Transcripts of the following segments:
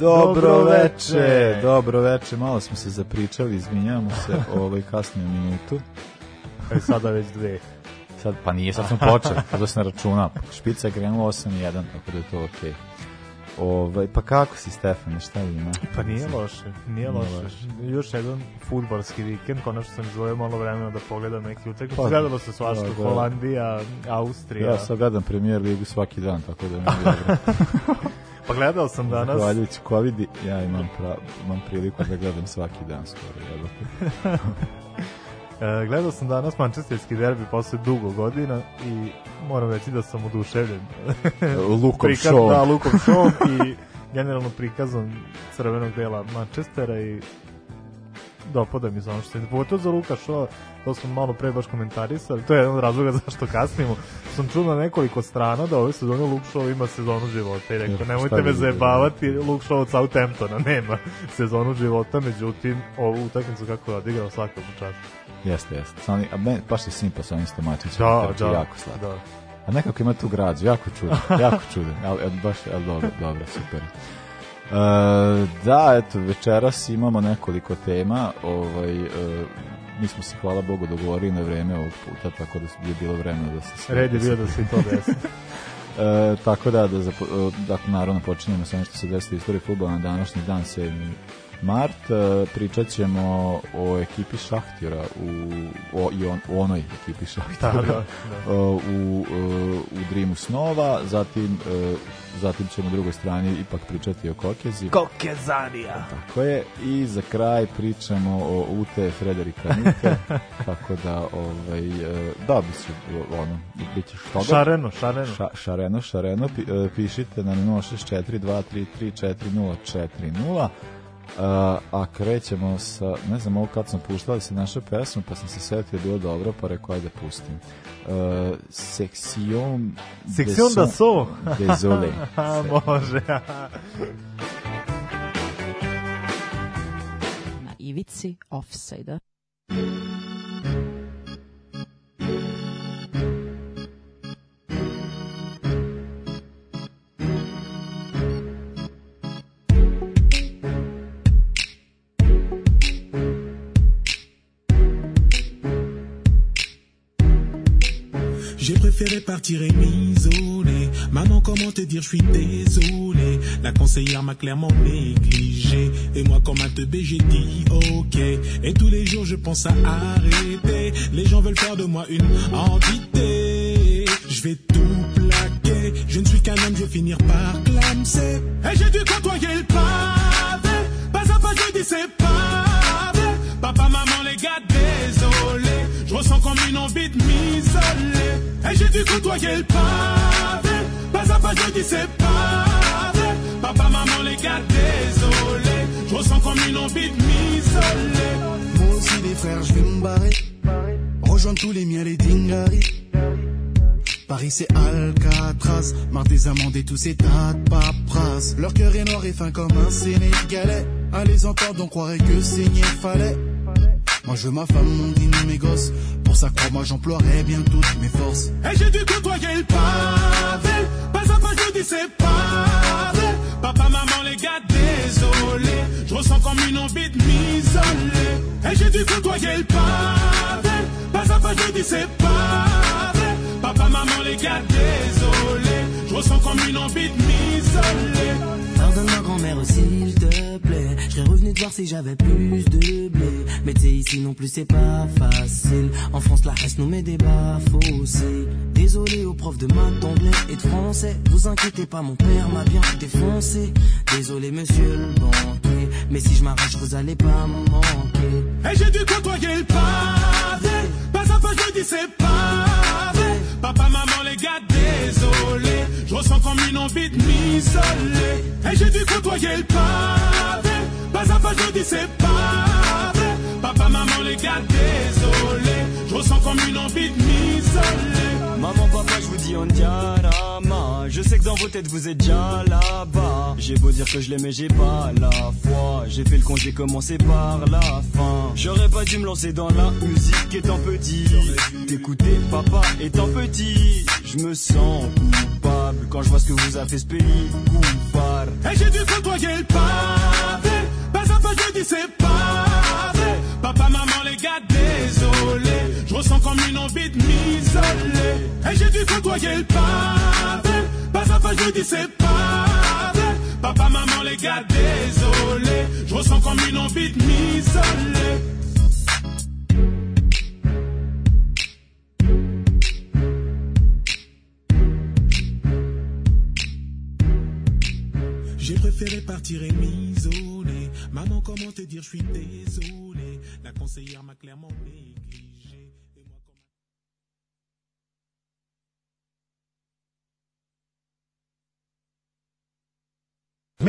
Dobro veče, dobro veče, malo smo se zapričali, izvinjavamo se o ovoj kasnoj minutu. E, sada već dve. Sad, pa nije, sad sam počeo, kada pa sam računao. Špica je krenula 8-1, tako da je to okej. Okay. Ovaj, pa kako si Stefan, šta ima? Pa nije loše, nije, nije loše. loše. Još jedan futbalski vikend, konačno sam izvojio malo vremena da pogledam neki utakmice. Pa, Gledalo se svašta, da, da. Holandija, Austrija. Ja sad gledam premijer ligu svaki dan, tako da mi je dobro. Pa gledao sam danas. Zahvaljujući covid ja imam, pra, imam priliku da gledam svaki dan skoro. e, gledao sam danas mančestirski derbi posle dugo godina i moram reći da sam oduševljen. Lukom Prikaz, show. Da, Lukom show i generalno prikazom crvenog dela Manchestera i dopada mi za ono što je. Pogotovo za Luka Šo, to smo malo pre baš komentarisali, to je jedan od razloga zašto kasnimo. Sam čuo na nekoliko strana da ove sezone Luke Shaw ima sezonu života i rekao, nemojte me zajebavati, Luke Shaw od Southamptona nema sezonu života, međutim, ovu utakmicu kako je odigrao svakog čast. Jeste, jeste. Sani, a ben, baš je simpa sa onim stomatićima, da, da, jako slatko. Da. A nekako ima tu građu, jako čudo, jako čudo. ali baš, ali dobro, dobro, super. E, da, eto, večeras imamo nekoliko tema. Ovaj, e, mi smo se, hvala Bogu, dogovorili na vreme ovog puta, tako da je bilo vreme da se... Sve... Red je bio da se i to desi. e, tako da, da zapo, e, dakle, naravno počinjemo sa nešto se desilo istorije istoriji futbola na današnji dan 7. mart. E, pričat ćemo o ekipi Šahtjora u, o, i on, o onoj ekipi Šahtjora da, da, da. E, u, u, e, u Dreamu snova, zatim e, zatim ćemo u drugoj strani ipak pričati o Kokezi. Kokezanija! Tako je, i za kraj pričamo o Ute Frederika Nike, tako da, ovaj, e, da, bi mislim, ono, bit će što Šareno, šareno. Ša, šareno, šareno, e, pišite na 064 233 4040 a, a krećemo sa, ne znam ovo kad sam puštala se naša pesma, pa sam se setio bilo dobro, pa rekao ajde pustim. Uh, seksion Seksion da so Dezole Može Na ivici offside tirer m'isoler. Maman, comment te dire, je suis désolé. La conseillère m'a clairement négligé. Et moi, comme un teubé, j'ai dit ok. Et tous les jours, je pense à arrêter. Les gens veulent faire de moi une entité. Je vais tout plaquer. Je ne suis qu'un homme, je vais finir par clamser. Et j'ai dû côtoyer le pavé. Pas à pas, je dis c'est pavé. Papa, maman, les gars, je ressens comme une envie de m'isoler. Et j'ai dû côtoyer le pavé. Pas à pas, je dis c'est pas Papa, maman, les gars, désolé. Je ressens comme une envie de m'isoler. Moi aussi, les frères, je vais me barrer. Rejoindre tous les miens, les dingaris. Paris c'est Alcatraz, marre des amandes et tous ces tas de Leur cœur est noir et fin comme un Sénégalais. Allez les entendre, on croirait que saigner fallait. Moi je veux ma femme, mon dîner, mes gosses. Pour ça, crois-moi, j'emploierai bien toutes mes forces. Et j'ai dû côtoyer le pavé. Pas à pas, je dis c'est pas vrai. Papa, maman, les gars, désolé. Je ressens comme une envie de m'isoler. Et j'ai dû côtoyer le pavé. Pas à pas, je dis c'est pas vrai. Papa, maman, les gars, désolé. Je ressens comme une envie de m'isoler. Pardonne ma grand-mère aussi si j'avais plus de blé. Mais tu ici non plus, c'est pas facile. En France, la reste nous met des bas Désolé aux profs de maths, d'anglais et de français. Vous inquiétez pas, mon père m'a bien défoncé. Désolé, monsieur le banquier. Mais si je m'arrache, vous allez pas me manquer. Et j'ai dû côtoyer le pavé. Pas à pas, je dis c'est pavé. Papa, maman, les gars, désolé. Je ressens comme une envie de m'isoler. Et j'ai dû côtoyer le pavé. Pas à pas, je dis c'est pas vrai. Papa, maman, les gars, désolé. Je ressens comme une envie de m'isoler. Maman, papa, je vous dis on diarama. Je sais que dans vos têtes, vous êtes déjà là-bas. J'ai beau dire que je l'aimais, j'ai pas la foi. J'ai fait le congé commencé par la fin. J'aurais pas dû me lancer dans la musique étant petit. T'écouter, papa, étant petit. Je me sens coupable quand je vois ce que vous avez fait ce pays. Coupable. Et j'ai dû côtoyer le pas. Papa, je dis c'est pas vrai. Papa, maman, les gars, désolé. Je ressens comme une envie de m'isoler. Et j'ai dû côtoyer le pavé. Pas je dis c'est pas Papa, maman, les gars, désolé. Je ressens comme une envie de m'isoler. J'ai préféré partir et m'isoler Maman, comment te dire, je suis désolé. La conseillère m'a clairement négligé. Et moi, comment...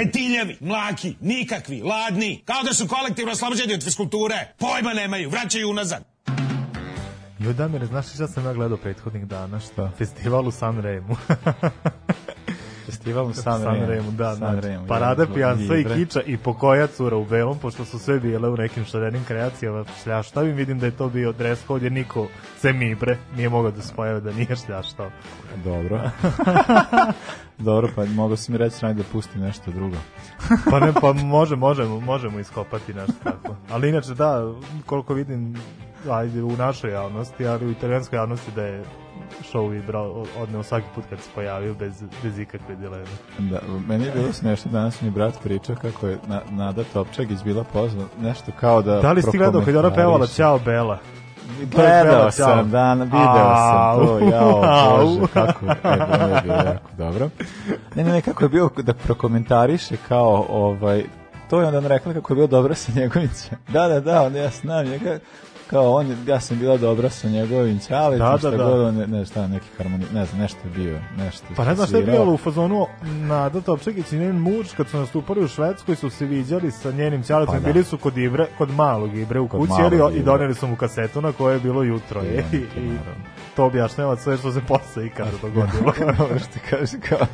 Metiljevi, mlaki, nikakvi, ladni, kao da su kolektivno oslobođeni od fiskulture. Pojma nemaju, vraćaju unazad. Jo, Damire, znaš šta sam ja gledao prethodnih dana? Šta? Festival u Sanremu. festival u San, San Remu. Da, San znači, Remu, parada pijanstva i kiča i pokoja cura u belom, pošto su sve bile u nekim šarenim kreacijama šljaštavim. Vidim da je to bio dres kod jer niko, sem Ibre, nije mogao da spojave da nije šljaštao. Dobro. Dobro, pa mogu si mi reći najde da pustim nešto drugo. pa ne, pa može, možemo, možemo iskopati nešto tako. Ali inače, da, koliko vidim, ajde u našoj javnosti, ali u italijanskoj javnosti da je show i brao, odneo svaki put kad se pojavio bez, bez ikakve dileme. Da, meni je bilo smešno danas mi brat pričao kako je na, Nada Topčagić izbila pozvan, nešto kao da... Da li si gledao kad je ona pevala Ćao Bela? Gledao sam, da, video sam to, jao, bože, kako je, je bilo jako dobro. Ne, ne, ne, kako je bilo da prokomentariše kao, ovaj, to je onda nam rekla kako je bilo dobro sa Njegovićem. Da, da, da, onda ja znam, njega, kao on, ja sam bila dobra sa njegovim ćaletom, da, da, šta da. god, ne, ne, šta, neki harmoni, ne znam, nešto je bio, nešto Pa ne znam šta je bilo u fazonu Nada Topčekić i njen muž, kad su nastupali u Švedskoj, su se viđali sa njenim ćaletom, pa, da. bili su kod Ibre, kod malog Ibre u kući, jer i doneli su mu kasetu na kojoj je bilo jutro, je, i, i to objašnjava sve što se posle i kada dogodilo. Ono što kaže kao,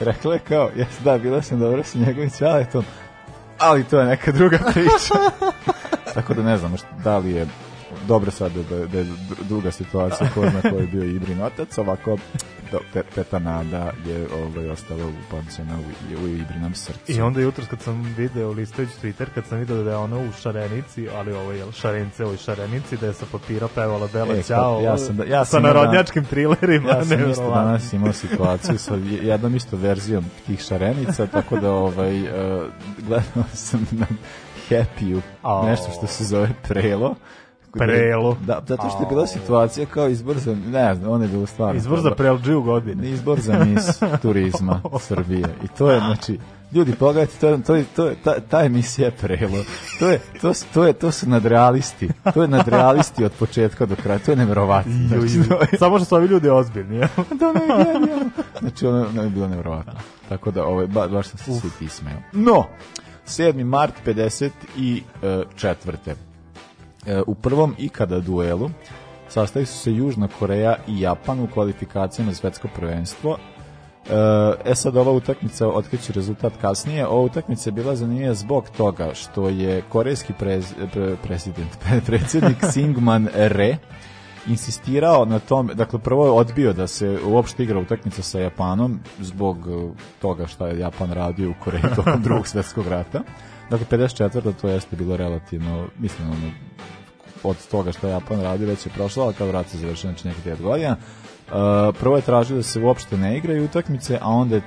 rekla je kao, jes da, bila sam dobra sa njegovim ćaletom, ali to je neka druga priča. Tako da ne znam da li je dobro sad da, da je druga situacija ko zna ko je bio Ibrin otac, ovako do, pe, petanada je ovaj, ostala upamćena u, u Ibrinom srcu. I onda jutros kad sam video listajući Twitter, kad sam video da je ona u Šarenici, ali ovo je Šarence u Šarenici, da je sa papira pevala Bela e, pa, Ćao ja sam da, ja sam sa narodnjačkim trilerima. Ja sam isto danas imao situaciju sa jednom isto verzijom tih Šarenica, tako da ovaj, uh, gledao sam na Happy-u oh. nešto što se zove prelo. Prelo. Da, zato što je bila situacija kao izbor za, ne znam, on je bilo stvarno. za prelo džiju godine. Izbor za mis turizma Srbije. I to je, znači, ljudi pogledajte to to to ta, ta emisija je prelo to je to to je to su nadrealisti to je nadrealisti od početka do kraja to je neverovatno znači, je... samo što su ovi ljudi ozbiljni ja da ne ja, ne. znači ono, ono je bilo neverovatno tako da ovaj ba, baš sam se svi pismeo no 7. mart 54. E, e, u prvom ikada duelu sastali su se Južna Koreja i Japan u kvalifikaciji na svetsko prvenstvo. E, e sad ova utakmica otkriće rezultat kasnije. Ova utakmica je bila zanimljiva zbog toga što je korejski prez, pre, prezident, predsednik Singman Re insistirao na tom, dakle prvo je odbio da se uopšte igra utakmica sa Japanom zbog e, toga šta je Japan radio u Koreji tokom drugog svetskog rata. Dakle, 54. to jeste bilo relativno, mislim, ono, od toga što je Japan radio već je prošlo, ali kao rat se završio, znači nekih 9 godina. Uh, prvo je tražio da se uopšte ne igraju utakmice, a onda uh,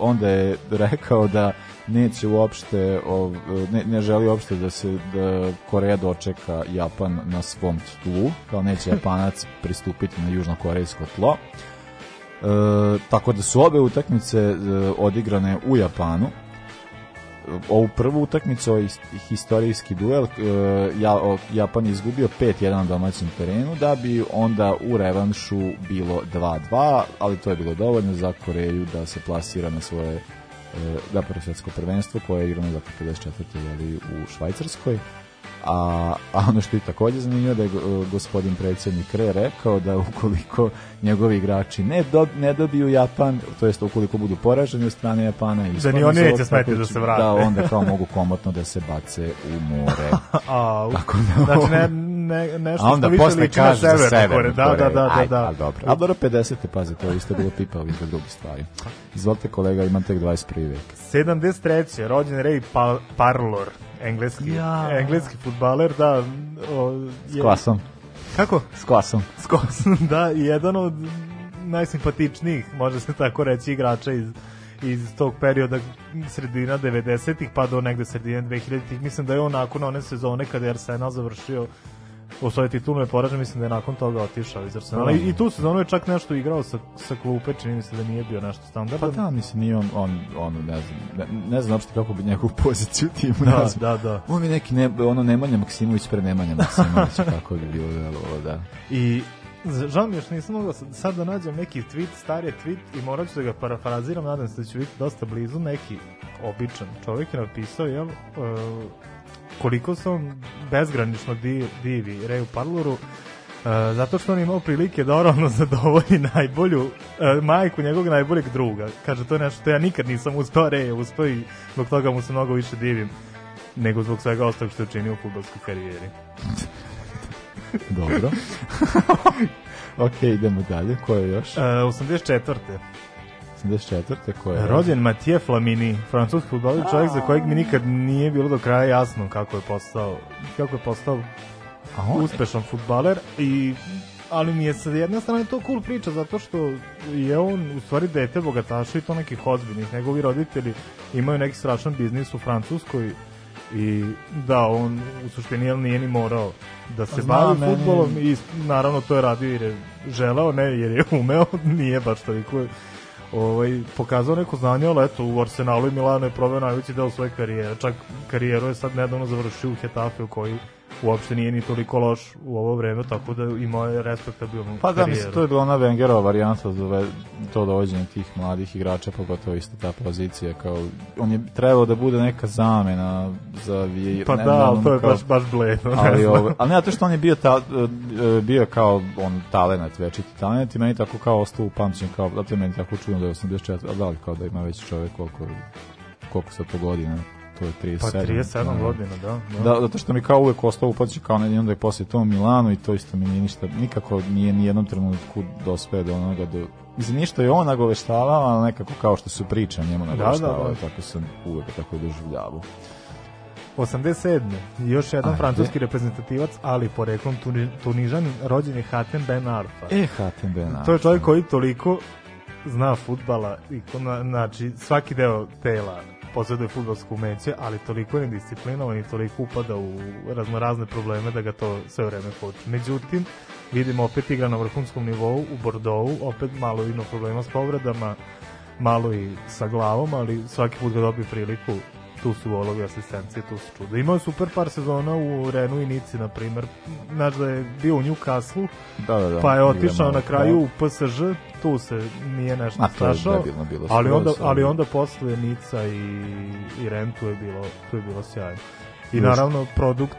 onda je rekao da neće uopšte ov, ne, ne želi uopšte da se da Koreja dočeka Japan na svom tlu, kao neće Japanac pristupiti na južnokorejsko tlo. E, tako da su obe utakmice e, odigrane u Japanu ovu prvu utakmicu, ovaj historijski duel, e, ja, Japan je izgubio 5-1 na domaćem terenu, da bi onda u revanšu bilo 2-2, ali to je bilo dovoljno za Koreju da se plasira na svoje da e, prvo svetsko prvenstvo koje je igrano za 54. u Švajcarskoj. A, a ono što je takođe zanimljivo da je e, gospodin predsednik Kre rekao da ukoliko njegovi igrači ne, do, ne dobiju Japan, to jest ukoliko budu poraženi od strane Japana i da ni oni neće smeti da se vrate. Da, onda kao mogu komotno da se bace u more. a, Tako da, znači ne, ne, nešto a onda što posle liči kaže na severnu Koreju. Da, da, da, da, Aj, da. dobro. Ali dobro 50. pazi, to je isto bilo pipao izgled drugih stvari. Izvolite kolega, imam tek 21. vek. 73. rođen Ray pa-, Parlor, engleski, ja. engleski futbaler, da. O, je, S klasom. Kako? S klasom. S klasom, da, i jedan od najsimpatičnijih, može se tako reći, igrača iz iz tog perioda sredina 90-ih pa do negde sredine 2000-ih. Mislim da je on nakon one sezone kada je Arsenal završio u svoje titulu je poražen, mislim da je nakon toga otišao iz Arsenala. I, da. i tu sezonu je čak nešto igrao sa, sa klupe, čini mi se da nije bio nešto standardno. Pa da, mislim, nije on, on, on ne znam, ne, ne znam uopšte kako bi njegovu poziciju tim da, nazvao. Da, da, da. On je neki, ne, ono, Nemanja Maksimović pre Nemanja Maksimović, kako bi bilo delovalo, da. I Žao mi još nisam mogao sad da nađem neki tweet, stari tweet i morat ću da ga parafraziram, nadam se da ću biti dosta blizu, neki običan čovjek je napisao, jel, uh, koliko se on bezgranično divi Reju Parloru, e, zato što on imao prilike da oralno zadovolji najbolju, e, majku njegovog najboljeg druga. Kaže, to je nešto što ja nikad nisam uspeo, Rej je uspeo i zbog toga mu se mnogo više divim nego zbog svega ostalog što je učinio u futbolskoj karijeri. Dobro. ok, idemo dalje. Ko je još? Uh, e, 84. 1984. Koja je... Rođen Matije Flamini, francuski fudbaler, čovjek za kojeg mi nikad nije bilo do kraja jasno kako je postao, kako je postao A on uspešan futbaler i ali mi je sa jedne strane to cool priča zato što je on u stvari dete bogataša i to nekih ozbiljnih. Njegovi roditelji imaju neki strašan biznis u Francuskoj i da, on u suštini jel nije ni morao da se Zna, bavi meni... i naravno to je radio jer je želao, ne jer je umeo, nije baš toliko ovaj, pokazao neko znanje, ali eto, u Arsenalu i Milano je proveo najveći deo svoje karijere, čak karijeru je sad nedavno završio u Hetafe u koji uopšte nije ni toliko loš u ovo vreme, tako da imao je bio Pa da, mislim, to je bila ona Wengerova varijanta za to dovođenje tih mladih igrača, pogotovo isto ta pozicija. Kao, on je trebao da bude neka zamena za... Pa ne, da, ali to je kao, baš, baš bled. Ali, ovo, ali ne, to što on je bio, ta, e, bio kao on talent, večiti talent i meni tako kao ostao upamćen, kao, zato je meni tako čudno da je 84, ali da li kao da ima već čovek koliko koliko sa to godina to je 37. Pa 37 da. godina, da, da. Da, zato što mi kao uvek ostao upaći kao ne da je posle to u Milanu i to isto mi nije ništa, nikako nije ni jednom trenutku dospeo do onoga do Mislim, ništa je on nagoveštavao, ali nekako kao što su priče njemu nagoveštavao, da, da, da. tako sam uvek tako doživljavao. 87. Još jedan Ajde. francuski reprezentativac, ali poreklom tuni, Tunižan, rođen je Hatem Ben Arfa. E, Hatem Ben Arfa. To je čovjek koji toliko zna futbala i na, znači svaki deo tela posjeduje futbolsku umeće, ali toliko je nedisciplinovan i toliko upada u raznorazne probleme da ga to sve vreme koči. Međutim, vidimo opet igra na vrhunskom nivou u Bordeauxu, opet malo ino problema s povredama, malo i sa glavom, ali svaki put ga dobije priliku tu su golovi asistencije, tu su čudo. Imao je super par sezona u Renu i Nici, na primer. Znaš da je bio u Newcaslu, da, da, da, pa je otišao na kraju da. u PSG, tu se nije nešto A, strašao, bilo, ali, onda, ali onda posle Nica i, i Ren tu je bilo, tu je bilo sjajno. I naravno produkt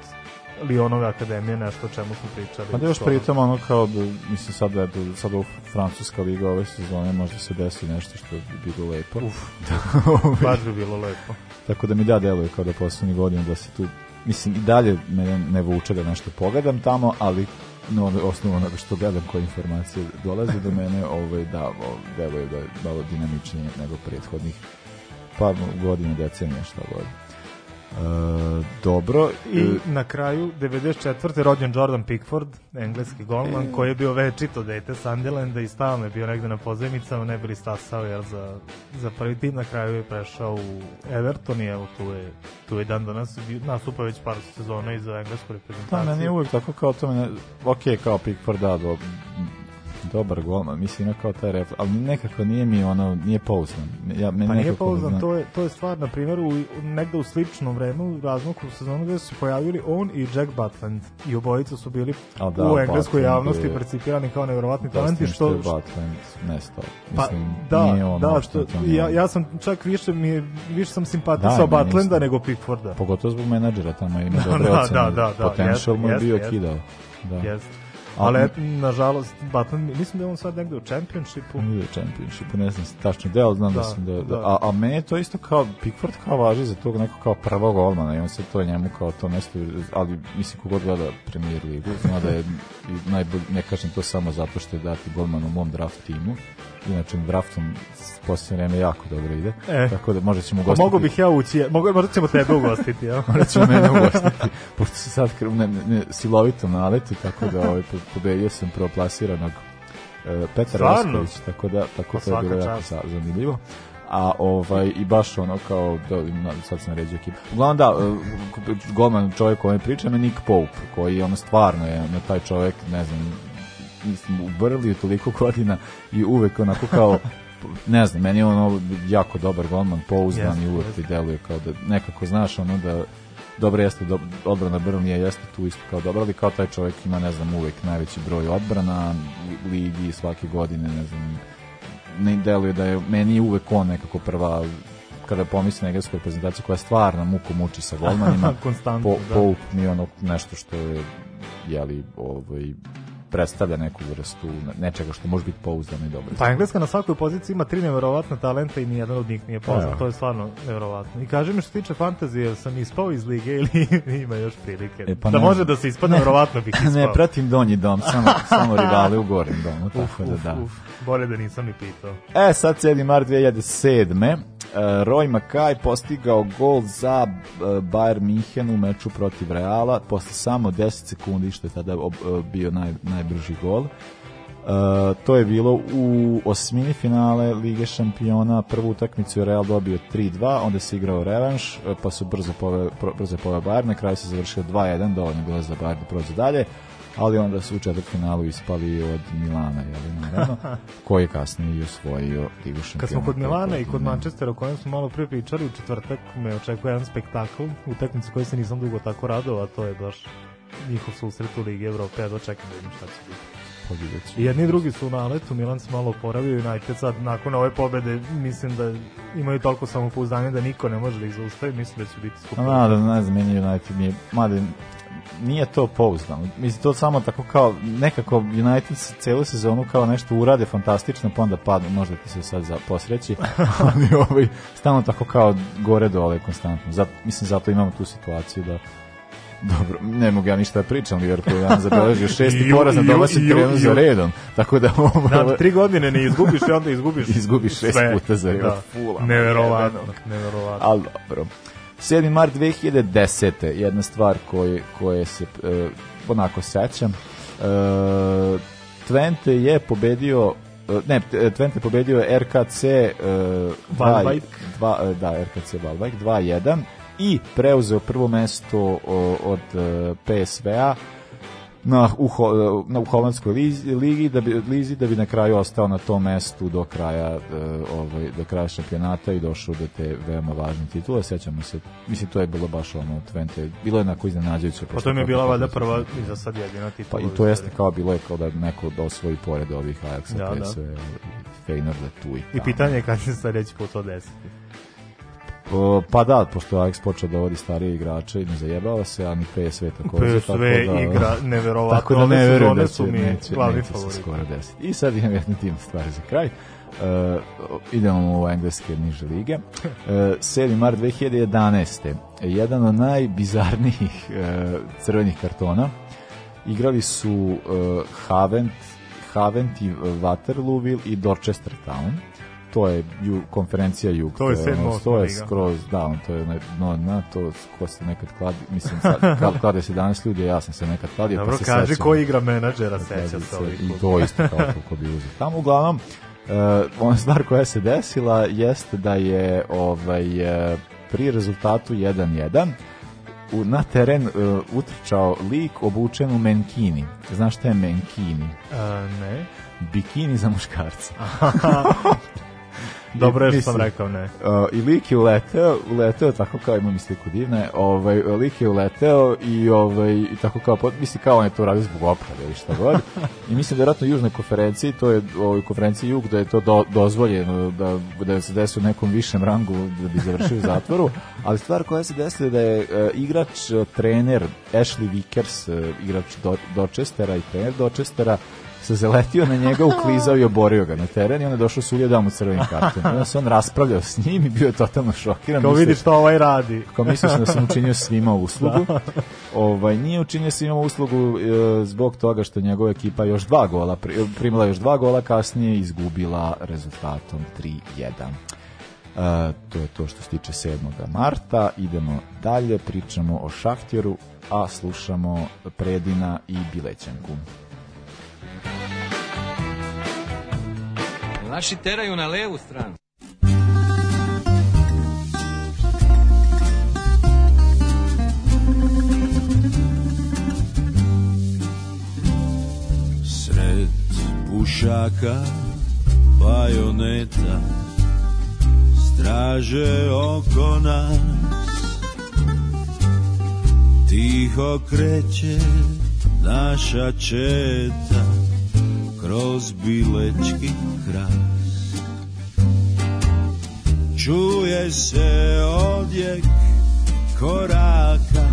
Lionove akademije, nešto o čemu smo pričali. Pa da još pritom ono kao da, mislim sad da sad u Francuska liga ove sezone možda se desi nešto što bi bilo lepo. Uf, baš bi bilo lepo. Tako da mi da deluje kao da poslednji godin da se tu, mislim i dalje me ne vuče da nešto pogledam tamo, ali no, osnovu onoga što gledam koje informacije dolaze do mene, ovaj, da, deluje da je malo dinamičnije nego prethodnih par godina, decenija, šta god. Uh, dobro. I e, na kraju, 94. rođen Jordan Pickford, engleski golman, e... koji je bio večito dete Sunderlanda i stalno je bio negde na pozemicama, ne bili stasao jer za, za prvi tim na kraju je prešao u Everton i evo tu je, tu je dan danas nastupa već par sezona i za englesku reprezentaciju. Da, meni je uvek tako kao to, mene, ok, kao Pickford, da, do, dobar golman, mislim kao taj ref, ali nekako nije mi ono, nije pouzdan. Ja, pa nije pouzdan, to je, to je stvar, na primjer, u, negde u sličnom vremenu, razmaku u sezonu gde su se pojavili on i Jack Butland i obojica su bili A, da, u engleskoj javnosti percipirani kao nevjerovatni talenti, što... što je Butland nestao. Pa mislim, pa, da, nije da, što, ja, ja sam čak više, mi je, više sam simpatisao da, Butlanda nego Pickforda. Pogotovo zbog menadžera tamo ima da, dobre da, ocene. Da, da, da, potential mu je bio kidao. Da. Jeste. Ali, nažalost, Batman, mislim da je on sad negde u Championshipu. Negde u Championshipu, ne znam tačno deo, znam da, da sam da, da, da. A, a meni je to isto kao, Pickford kao važi za tog neko kao prvog golmana i on se to njemu kao to mesto, ali mislim kogod gleda premier ligu, zna da je najbolj, ne kažem to samo zato što je dati golman u mom draft timu, inače draftom posljednje vreme jako dobro ide. E. Tako da možda ćemo gostiti. Pa mogu bih ja ući, mogu, možda ćemo tebe ugostiti. Ja. možda ćemo mene ugostiti, pošto se sad ne, ne, ne, silovito naleti, tako da ovaj, pobedio sam proplasiranog e, Petar Rasković, tako da tako pa to je bilo jako zanimljivo a ovaj i baš ono kao da, sad sam ređio ekipu. Uglavnom da, e, golman čovjek kojem pričam je Nick Pope, koji ono stvarno je na taj čovjek, ne znam, smo vrli toliko godina i uvek onako kao ne znam, meni je ono jako dobar golman, pouzdan yes, i uvek ti deluje kao da nekako znaš ono da dobro jeste do, odbrana Brnlija jeste tu isto kao dobro, ali kao taj čovjek ima ne znam uvek najveći broj odbrana ligi svake godine ne znam ne deluje da je meni je uvek on nekako prva kada pomislim na englesku reprezentaciju koja stvarno muku muči sa golmanima konstantno po, da. Pouk mi ono nešto što je jeli ovaj predstavlja neku vrstu nečega što može biti pouzdano i dobro. Pa Engleska na svakoj poziciji ima tri neverovatna talenta i nijedan od njih nije poznat, to je stvarno neverovatno. I kaže mi što tiče fantazije, sam ispao iz lige ili ima još prilike? E, pa da ne, može da se ispadne, verovatno bih ispao. Ne, pratim donji dom, samo, samo rivale u gorem domu, tako uf, da da. Uf, bolje da nisam ni pitao. E, sad 7. mart 2007. E, Roy Makaj postigao gol za e, Bayern Minhen u meču protiv Reala posle samo 10 sekundi što je tada e, bio naj, najbrži gol. to je bilo u osmini finale Lige šampiona. Prvu utakmicu je Real dobio 3-2, onda se igrao revanš, pa su brzo pove, brzo pove Bayern, na kraju se završio 2-1, dovoljno bilo za Bayern da prođe dalje ali onda su u četvrtfinalu ispali od Milana, jel, naravno, koji je kasnije i osvojio Ligu šampiona. Kad smo kod Milana da i kod Manchestera, o kojem smo malo prije pričali, u četvrtak me očekuje jedan spektakl, utakmicu koju se nisam dugo tako radao, a to je baš njihov susret u Ligi Evrope, ja dočekam da vidim šta će biti. Pa I jedni i drugi su na letu, Milan se malo oporavio, i United sad nakon ove pobede mislim da imaju toliko samopouzdanja da niko ne može da ih zaustavi, mislim da će biti skupno. Nadam, ne znam, meni United nije, mada nije to pouzdano. Mislim, to samo tako kao, nekako United celu sezonu kao nešto urade fantastično, pa onda padne, možda ti se sad za posreći, ali ovaj, stalno tako kao gore dole konstantno. Zato, mislim, zato imamo tu situaciju da dobro, ne mogu ja ništa da pričam, Liverpool je zabeležio šesti poraz na domaćem terenu za redom. Tako da ovo... Znači, tri godine ne izgubiš i onda izgubiš... izgubiš šest sve. puta za da. redom. Da. Fula, neverovatno, neverovatno. Ali dobro. 7. mart 2010. jedna stvar koje, koje se e, onako sećam. E, Twente je pobedio e, ne, e, Twente pobedio RKC e, Valbajk. Dva, e, da, RKC Valbajk 2-1 i preuzeo prvo mesto o, od PSV-a na, u, na, u holandskoj ligi da bi, lizi da bi na kraju ostao na tom mestu do kraja e, ovaj, do kraja šampionata i došao do te veoma važne titule sećamo se mislim to je bilo baš ono Twente bilo je onako iznenađujuće pa to mi je bila valjda prva i za sad jedina titula pa i to jeste kao bilo je kao da neko da osvoji pored ovih Ajaxa da, PSV da. Feynorda tu i, tamo. i pitanje je kad će se sledeći put to desiti pa da, pošto Ajax počeo da vodi starije igrače i ne zajebava se, a ni PSV tako PSV tako da, igra neverovatno. Tako da ne verujem da će, mi neće, glavni neće se skoro desiti. I sad imam jednu tim stvari za kraj. Uh, idemo u engleske niže lige. Uh, e, 7. mart 2011. Jedan od najbizarnijih uh, crvenih kartona. Igrali su uh, Havent, Havent i Waterlooville i Dorchester Town to je ju, konferencija Jug. To je, to je, ono, to je skroz down, da, to je no, na to ko se nekad kladi, mislim, sad, klade se danas ljudi, ja sam se nekad kladio. Pa Dobro, pa se kaže ko igra menadžera, seća se ovih. I to isto kao ko bi uzeo. Tamo uglavnom, uh, ona stvar koja se desila jeste da je ovaj, uh, pri rezultatu 1-1 u, na teren uh, utrčao lik obučen u menkini. Znaš šta je menkini? A, ne. Bikini za muškarce. Dobro je što sam rekao, ne. O, e, I lik je uleteo, uleteo tako kao imam sliku divne, ovaj, lik je uleteo i, ovaj, i tako kao, misli kao on je to radio zbog oprave ili šta god. I mislim da vjerojatno u južnoj konferenciji, to je ovaj, konferenciji jug, da je to do, dozvoljeno, da, da se desi u nekom višem rangu da bi završio u zatvoru, ali stvar koja se desila da je uh, igrač, trener Ashley Vickers, uh, igrač Do, Dorchestera i trener Dorchestera, se zaletio na njega, uklizao i oborio ga na teren i onda je došao Sulija da mu crveni karton. Onda se on raspravljao s njim i bio je totalno šokiran. Kao vidi što ovaj radi. Kao mislio sam da sam učinio svima uslugu. Da. Ovaj, nije učinio svima uslugu e, zbog toga što njegova ekipa još dva gola, primila još dva gola, kasnije izgubila rezultatom 3-1. Uh, e, to je to što se tiče 7. marta. Idemo dalje, pričamo o Šahtjeru, a slušamo Predina i Bilećanku. Naši teraju na levu stranu. Sred pušaka, bajoneta, straže oko nas. Tiho kreće naša četa kroz bilečki hrast Čuje se odjek koraka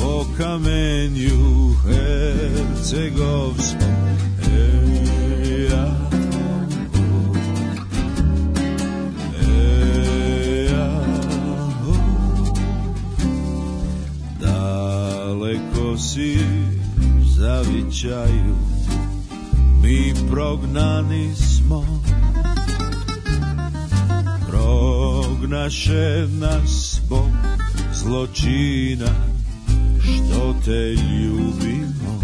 po kamenju hercegovskom Eja ja. daleko si zavičaju mi prognani smo Prognaše nas Bog zločina što te ljubimo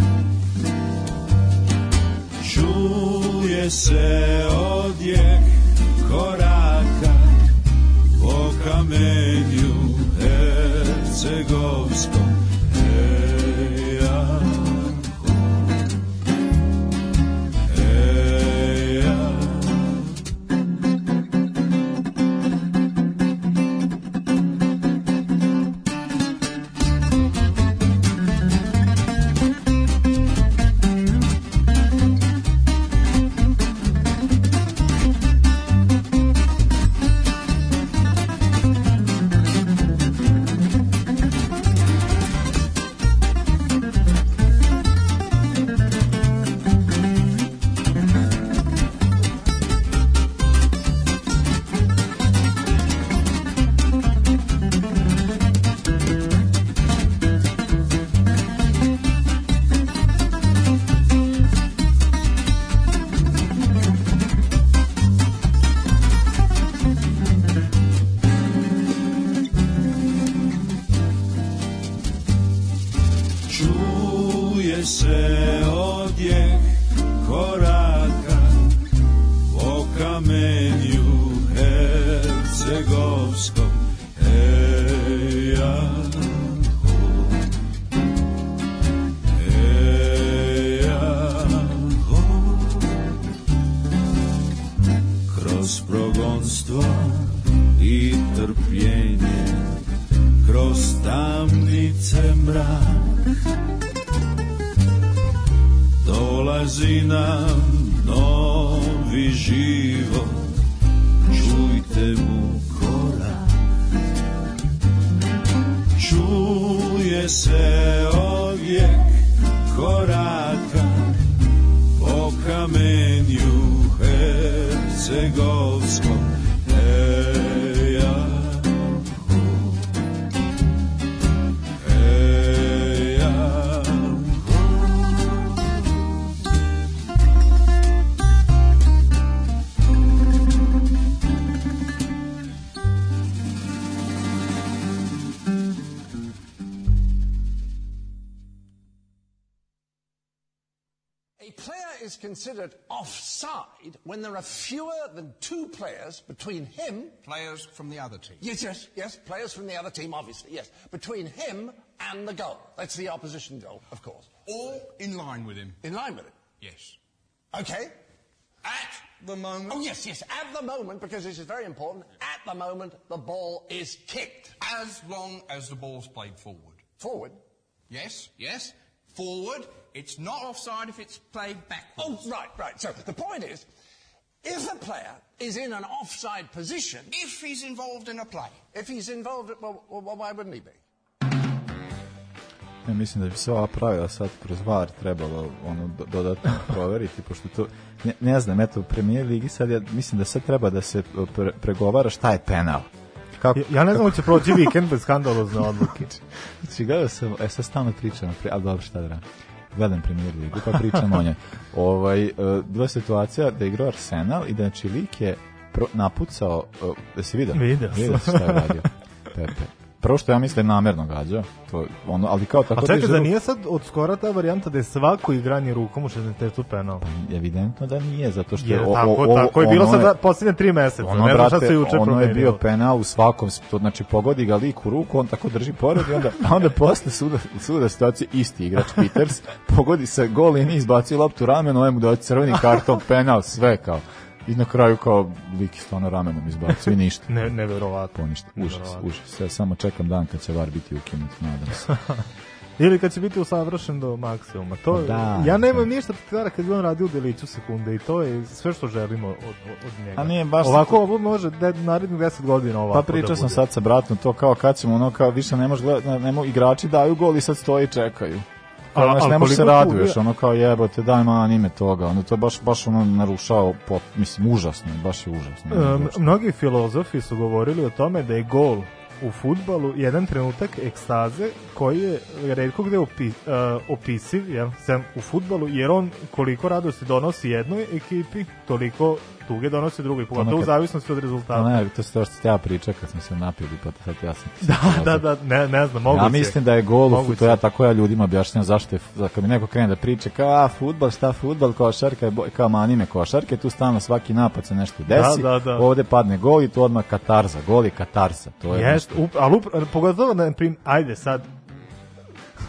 Čuje se odjek koraka po kamenju hercegovskom there are fewer than two players between him. Players from the other team. Yes, yes, yes. Players from the other team, obviously, yes. Between him and the goal. That's the opposition goal, of course. All in line with him. In line with him. Yes. Okay. At the moment. Oh, yes, yes. At the moment, because this is very important. At the moment, the ball is kicked. As long as the ball's played forward. Forward? Yes, yes forward. It's not offside if it's played backwards. Oh, right, right. So the point is, If a player is in an offside position, if he's involved in a play, if he's involved, well, well why wouldn't he be? Ja mislim da bi se ova pravila sad kroz VAR trebalo ono dodatno proveriti pošto to ne, ne znam eto u Premier ligi sad ja mislim da sad treba da se pre, pregovara šta je penal. Kako, ja, ja ne znam hoće da će proći vikend bez skandalozne odluke. Znači, gledao sam, e sad stalno pričam, ali dobro šta da radim gledam premier ligu, pa pričam o njoj. Ovaj, e, bila situacija da je igrao Arsenal i da znači lik je pro, napucao, da si vidio? Vidio sam. Vidio šta je radio. Pepe prvo što ja mislim namerno gađa, to, ono, ali kao tako... A čekaj, da nije sad od skora ta varijanta da je svako igranje rukom u 60 penal? Pa, evidentno da nije, zato što... Je, o, tako, o, o, tako je bilo sad da, 3 meseca, ono, ne brate, se juče ono promenilo. je bio penal u svakom, to, znači pogodi ga lik u ruku, on tako drži pored i onda, onda posle suda, suda situacije isti igrač Peters, pogodi se gol i nije izbaci loptu ramen, ovaj mu daje crveni karton, penal, sve kao. I na kraju kao lik je stvarno ramenom izbacio i ništa. ne, neverovatno. Poništa. Užas, užas. Ja samo čekam dan kad će VAR biti ukinut, nadam se. Ili kad će biti usavršen do maksimuma. To, pa da, ja da. nemam da. ništa protiv kad bi on radio deliću sekunde i to je sve što želimo od, od njega. A nije baš ovako ovo može de, narednih 10 godina ovako. Pa da pričao da sam sad sa bratom to kao kad ćemo ono kao više ne može gledati, ne, ne, igrači daju gol i sad stoje i čekaju kao pa, nas ne možeš se raduješ, da ono kao jebote, daj ma anime toga, ono to je baš, baš ono narušao pot, mislim, užasno, baš je užasno. Um, mnogi filozofi su govorili o tome da je gol u futbalu jedan trenutak ekstaze koji je redko gde opi, uh, opisiv, jel, sem u futbalu, jer on koliko radosti donosi jednoj ekipi, toliko tuge donose drugoj, pogotovo u zavisnosti od rezultata. Ne, to se to što ja pričao kad sam se napili, pa sad ja sam... Da, da, da, ne, ne znam, mogu. Ja mislim da je gol u to ja tako ja ljudima objašnjavam zašto je, kad mi neko krene da priča kao, a, fudbal, šta fudbal, košarka, je kao manime košarke, tu stalno svaki napad se nešto da, desi, da, da, da. ovde padne gol i to odmah katarza, gol i katarza. To je Jest, up, ali up, pogotovo, na primer, ajde sad,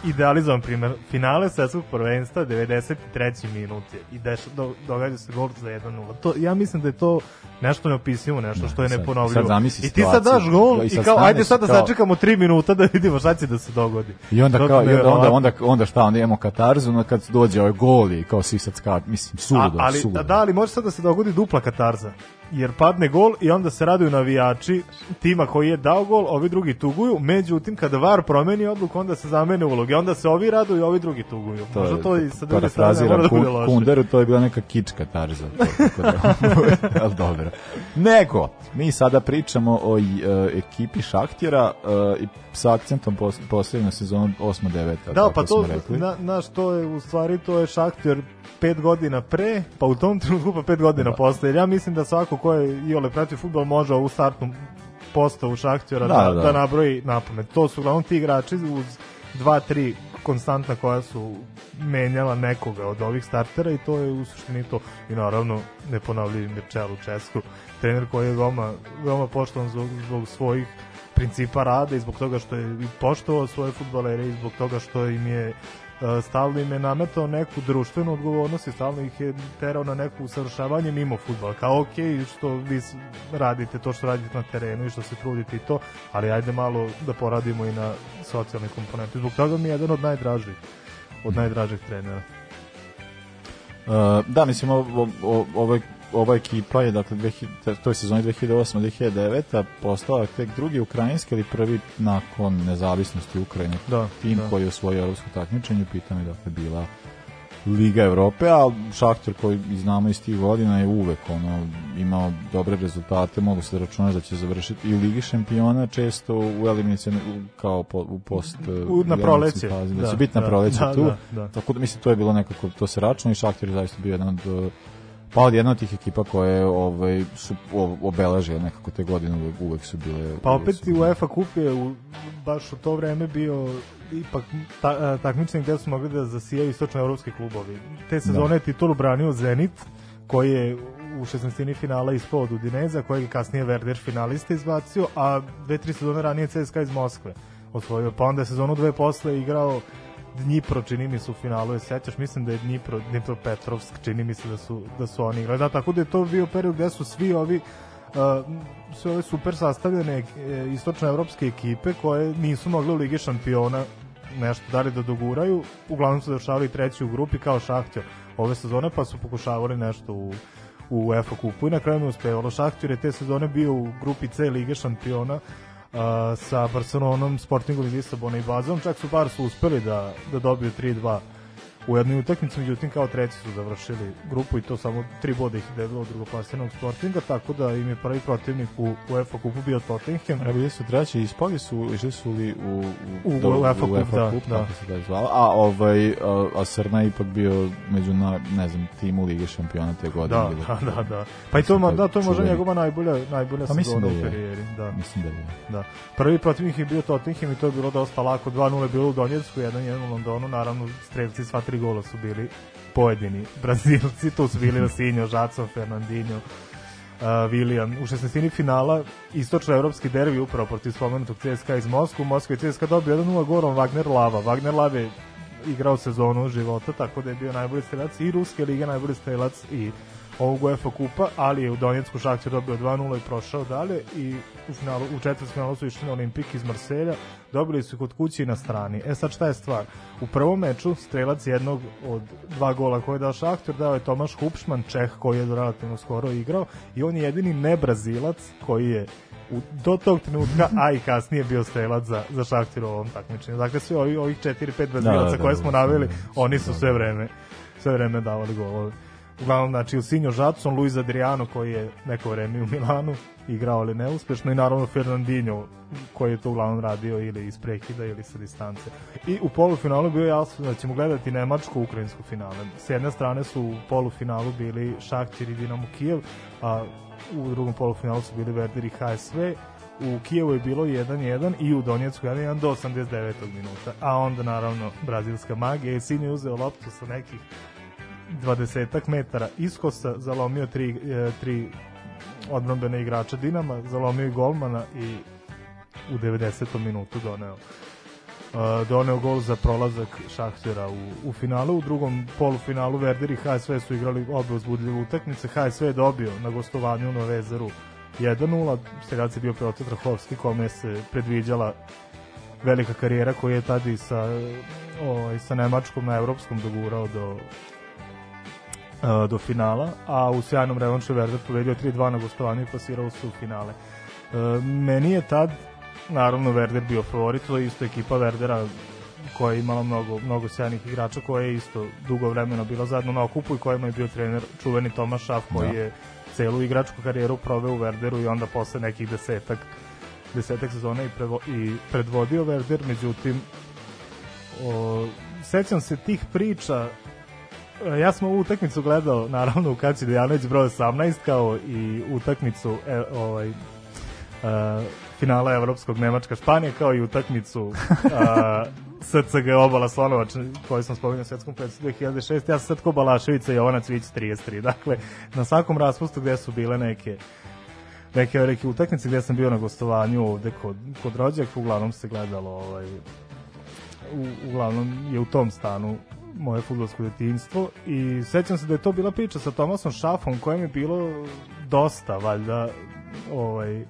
idealizovan primer. Finale svetskog prvenstva, 93. minut je i deš, do, događa se gol za 1-0. To, ja mislim da je to nešto neopisivo, nešto što je neponovljivo. Sad, sad zamisli I ti sad daš gol i, sad i kao, ajde sad da kao... sačekamo 3 minuta da vidimo šta će da se dogodi. I onda, kao, i onda, onda, onda, onda šta, onda imamo katarzu, onda kad dođe ovaj gol i kao svi sad kao, mislim, sudo, ali, sudo. Da, da, ali može sad da se dogodi dupla katarza jer padne gol i onda se raduju navijači tima koji je dao gol, ovi drugi tuguju, međutim kada VAR promeni odluku onda se zamene uloge, onda se ovi raduju i ovi drugi tuguju. To Možda to i sa druge strane mora da bude loše. Kunderu to je bila neka kička tarza. Tako da, ali dobro. Nego, mi sada pričamo o uh, ekipi Šaktjera e, i sa akcentom pos, poslednjom sezonom 8-9. Da, pa to, na, naš to je u stvari to je Šaktjer 5 godina pre, pa u tom trenutku pa 5 godina da. posle. Jer ja mislim da svako ko je Iole pratio futbol može ovu startnu postavu Šahtjora da, da, da. da nabroji napomet. To su uglavnom ti igrači uz dva, tri konstanta koja su menjala nekoga od ovih startera i to je u suštini to. I naravno, ne ponavljaju Mirčelu Česku, trener koji je veoma, veoma poštovan zbog, zbog svojih principa rada i zbog toga što je poštovao svoje futbolere i zbog toga što im je E, stalno im je nametao neku društvenu odgovornost i stalno ih je terao na neku usavršavanje mimo futbala. Kao ok, što vi radite to što radite na terenu i što se trudite i to, ali ajde malo da poradimo i na socijalne komponente. Zbog toga mi je jedan od najdražih, od najdražih trenera. Uh, da, mislim, ovo, ovo, ovo ova ekipa je dakle 2000, to je sezoni 2008-2009 a postala tek drugi ukrajinski ili prvi nakon nezavisnosti Ukrajine da, tim da. koji je osvojio evropsko takmičenje pitam je dakle bila Liga Evrope, a Šaktor koji znamo iz tih godina je uvek ono, imao dobre rezultate, mogu se da računaš da će završiti i u Ligi šampiona često u eliminacijama kao po, u post u, na proleće, da, da, će biti da, na proleće da, tu. Da, da. Tako da mislim to je bilo nekako to se računa i Šaktor je zaista bio jedan od Pa od jedna od tih ekipa koje ovaj, su obelaže nekako te godine uvek, su bile... Pa opet su... i UEFA kup je u, baš u to vreme bio ipak ta, takmičenje gde su mogli da zasijaju istočno evropski klubovi. Te da. sezone da. je titulu branio Zenit, koji je u 16. finala ispao od Udineza, koji je kasnije Werder finalista izbacio, a dve, tri sezone ranije CSKA iz Moskve osvojio. Pa onda je sezonu dve posle igrao Dnipro čini mi se u finalu, je sećaš, mislim da je Dnipro, Dnipro Petrovsk, čini mi se da su, da su oni igrali. Da, tako da je to bio period gde su svi ovi Uh, sve ove super sastavljene e, istočnoevropske ekipe koje nisu mogle u Ligi šampiona nešto dalje da doguraju, uglavnom su završavali treći u grupi kao Šahtjo ove sezone, pa su pokušavali nešto u, u UEFA kupu i na kraju ne uspevalo. Šahtjor je te sezone bio u grupi C Lige šampiona, sa Barcelonom, Sportingom i Lisabona i Bazom. Čak su Barsu uspeli da, da dobiju 3-2 u jednoj utakmici, međutim kao treći su završili grupu i to samo tri boda ih je od drugoplasiranog Sportinga, tako da im je prvi protivnik u UEFA kupu bio Tottenham. Ali bili su treći i su, išli su li u, u, u UEFA kup, da, kup, da. se da zvala. A, ovaj, a, a Srna ipak bio među, na, ne znam, timu Lige šampiona te godine. Da, da, da, da. Pa i to, ma, da, da, to je možda njegova najbolja, najbolja pa sezona da u karijeri. Da. Mislim da je. Da. Prvi protivnik je bio Tottenham i to je bilo dosta lako. 2-0 je bilo u Donjevsku, 1-1 u Londonu, naravno, strelci sva 4 gola su bili pojedini Brazilci, tu su bili Rosinho, Žacov, Fernandinho, uh, Vilijan. U 16. finala istočno-evropski derbi upravo protiv spomenutog CSKA iz Moskva. U Moskvi CSKA dobio 1-0 gorom Wagner Lava. Wagner Lava je igrao sezonu života, tako da je bio najbolji strelac i Ruske lige, najbolji strelac i ovog UEFA kupa, ali je u Donjecku Šaktjer dobio 2-0 i prošao dalje i u, finalu, u četvrst finalu su išli na Olimpik iz Marselja dobili su kod kući na strani. E sad šta je stvar? U prvom meču strelac jednog od dva gola koje je dao Šaktor dao je Tomaš Hupšman, Čeh koji je relativno skoro igrao i on je jedini nebrazilac koji je u, do tog trenutka, a i kasnije bio strelac za, za Šaktir u ovom takmičenju. Dakle, svi ovi, ovih 4-5 da, brazilaca da, da, koje smo da, naveli, da, oni su sve vreme sve vreme davali golove. Uglavnom, znači, Ilsinjo Žadson, Luis Adriano, koji je neko vreme u Milanu igrao, ali neuspešno, i naravno Fernandinho, koji je to uglavnom radio ili iz prekida ili sa distance. I u polufinalu bio jasno da ćemo gledati Nemačko-Ukrajinsko finale. S jedne strane su u polufinalu bili Šakćir i Dinamo Kijev, a u drugom polufinalu su bili Werder i HSV, u Kijevu je bilo 1-1 i u Donjecku 1-1 do 89. minuta. A onda naravno brazilska magija i Sin je uzeo loptu sa nekih 20 metara iskosa, zalomio tri, e, tri odbrambene igrača Dinama, zalomio i golmana i u 90. minutu doneo e, doneo gol za prolazak Šahtjera u, u finalu. U drugom polufinalu Verder i HSV su igrali obe uzbudljive utakmice. HSV je dobio na gostovanju u Novezeru 1-0. Seljac je bio protiv Trahovski kome se predviđala velika karijera koja je tada i sa, ovaj, sa Nemačkom na evropskom dogurao do, E, do finala, a u sjajnom revanšu Werder pobedio 3-2 na gostovanju i pasirao su u finale. Uh, meni je tad, naravno, Verder bio favorit, to je isto ekipa Verdera koja je imala mnogo, mnogo sjajnih igrača, koja je isto dugo vremena bila zajedno na okupu i kojima je bio trener čuveni Tomaš Šaf, koji da. je celu igračku karijeru proveo u Verderu i onda posle nekih desetak desetak sezona i, prevo, i predvodio Verder, međutim o, sećam se tih priča ja sam ovu utakmicu gledao, naravno, u Kaći Dejanović broj 18, kao i utakmicu e, ovaj, e, finala Evropskog Nemačka Španija, kao i utakmicu e, a, SCG Obala Slonovač, koju sam spomenuo svetskom predstavu 2006. Ja sam Srtko Balaševica i Jovana Cvić 33. Dakle, na svakom raspustu gde su bile neke neke velike utakmice gde sam bio na gostovanju ovde kod, kod rođaka, uglavnom se gledalo ovaj, u, uglavnom je u tom stanu moje futbolsko detinstvo i sećam se da je to bila priča sa Tomasom Šafom kojem je bilo dosta valjda ovaj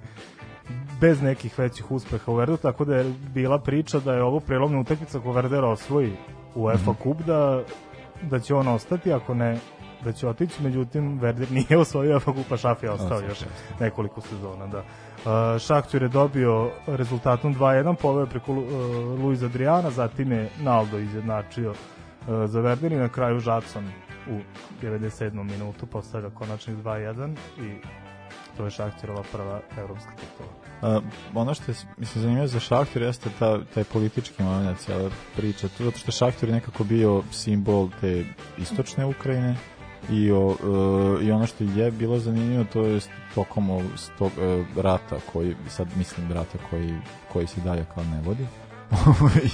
bez nekih većih uspeha u Verdu, tako da je bila priča da je ovo prelomna utakmica ko Verdera osvoji u mhm. FA -hmm. kup da, da će on ostati, ako ne da će otići, međutim Verder nije osvojio UEFA kupa, Šaf je ostao još nekoliko sezona, da. Uh, Šaktjur je dobio rezultatom 2-1, poveo preko uh, Luis Adriana, zatim je Naldo izjednačio Eh, za Verdini na kraju Žacon u 97. minutu postavlja konačnih 2-1 i to je Šahtirova prva evropska titula. Uh, ono što je mislim, zanimljivo za Šahtir jeste ta, taj politički moment cijela priča, to zato što Šahtir je nekako bio simbol te istočne Ukrajine i, o, uh, i ono što je bilo zanimljivo to je tokom tog uh, rata koji, sad mislim rata koji, koji se dalje kao ne vodi ovaj,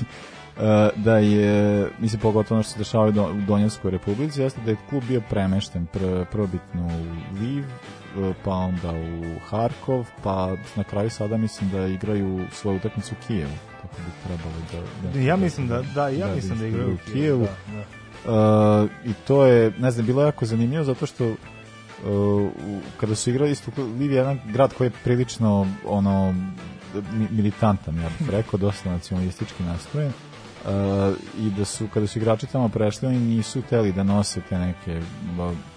Eh, da je, mislim pogotovo ono što se dešava u Donjevskoj republici, jeste da je klub bio premešten pr, probitno u Liv, eh, pa onda u Harkov, pa na kraju sada mislim da igraju svoju utakmicu u Kijevu. Tako bi trebalo da... da ja mislim da, da, ja da, da mislim da igraju u Kijevu. Da, da. Uh, I to je, ne znam, bilo jako zanimljivo zato što Uh, kada su igrali isto Liv je jedan grad koji je prilično ono militantan ja bih rekao dosta nacionalistički nastrojen uh, Uh, i da su kada su igrači tamo prešli oni nisu hteli da nose te neke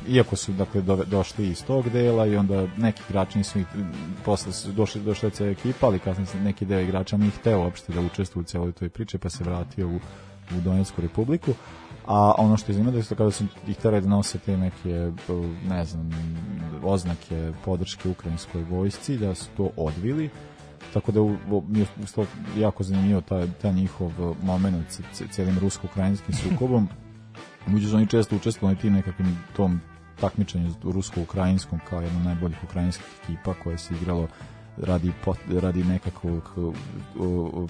iako su dakle do, došli iz tog dela i onda neki igrači nisu i posle su došli do je cela ekipa ali kasnije se neki deo igrača mi hteo uopšte da učestvuje u celoj toj priči pa se vratio u, u Donetsku republiku a ono što je zanimljivo je kada su ih terali da nose te neke ne znam oznake podrške ukrajinskoj vojsci da su to odvili Tako da mi je jako zanimljivo ta, ta njihov e, moment sa celim rusko-ukrajinskim sukobom. Uđe oni često učestvovali tim nekakvim tom takmičenju rusko-ukrajinskom kao jedna od najboljih ukrajinskih ekipa koja se igralo radi, pot, radi nekakvog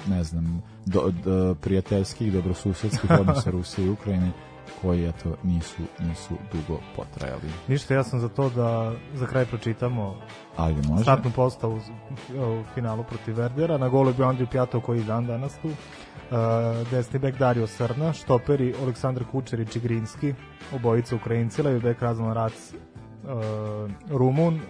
e, ne znam do, do, prijateljskih, dobrosusedskih odnosa Rusije i Ukrajine koji eto nisu nisu dugo potrajali. Ništa, ja sam za to da za kraj pročitamo Ajde, može. startnu postavu u finalu protiv Verdera. Na golu bio Andriju Pjato koji dan danas tu. Uh, desni bek Dario Srna, stoperi Aleksandar Kučerić i Grinski, obojica Ukrajinci, levi bek Razvan Rac uh, Rumun, uh,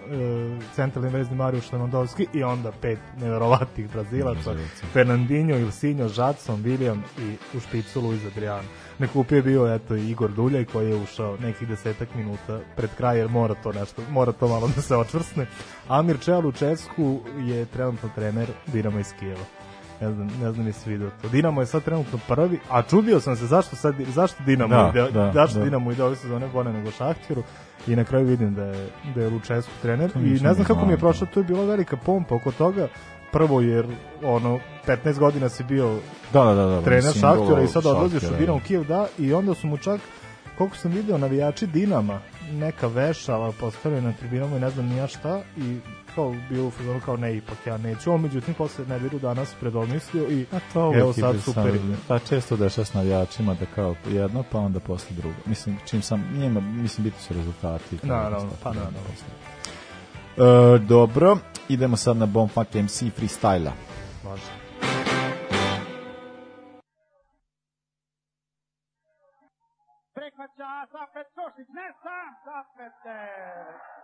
centralni vezni Marijuš Lewandowski i onda pet neverovatnih Brazilaca, Fernandinho, Ilsinho, Žacom, William i u špicu Luis Adriano na klupi je bio eto Igor Duljaj koji je ušao nekih desetak minuta pred kraj jer mora to nešto, mora to malo da se očvrsne. Amir Čelu u Česku je trenutno trener Dinama iz Kijeva. Ne znam, ne znam jesi vidio to. Dinamo je sad trenutno prvi, a čudio sam se zašto sad zašto Dinamo da, ide, da, da. zašto da. Dinamo ide ove sezone bolje nego Šahtiru i na kraju vidim da je da je Lučesku trener i ne znam kako mi je prošlo, to je bila velika pompa oko toga prvo jer ono 15 godina si bio da, da, da, da, trener Šaktora i sad odlaziš u da. Dinamo Kijev, da, i onda su mu čak koliko sam video navijači Dinama neka vešala postavljena na tribinama i ne znam nija šta i kao bio u fazonu kao ne ipak ja neću on međutim posle nedelju danas predomislio i A to evo sad super pa često dešava s navijačima da kao jedno pa onda posle drugo mislim čim sam njima mislim biti su rezultati naravno pa naravno E, dobro, idemo sad na Bomb Funk MC freestyle-a. Može. Prihvaća zapet Sošić, ne sam zapete!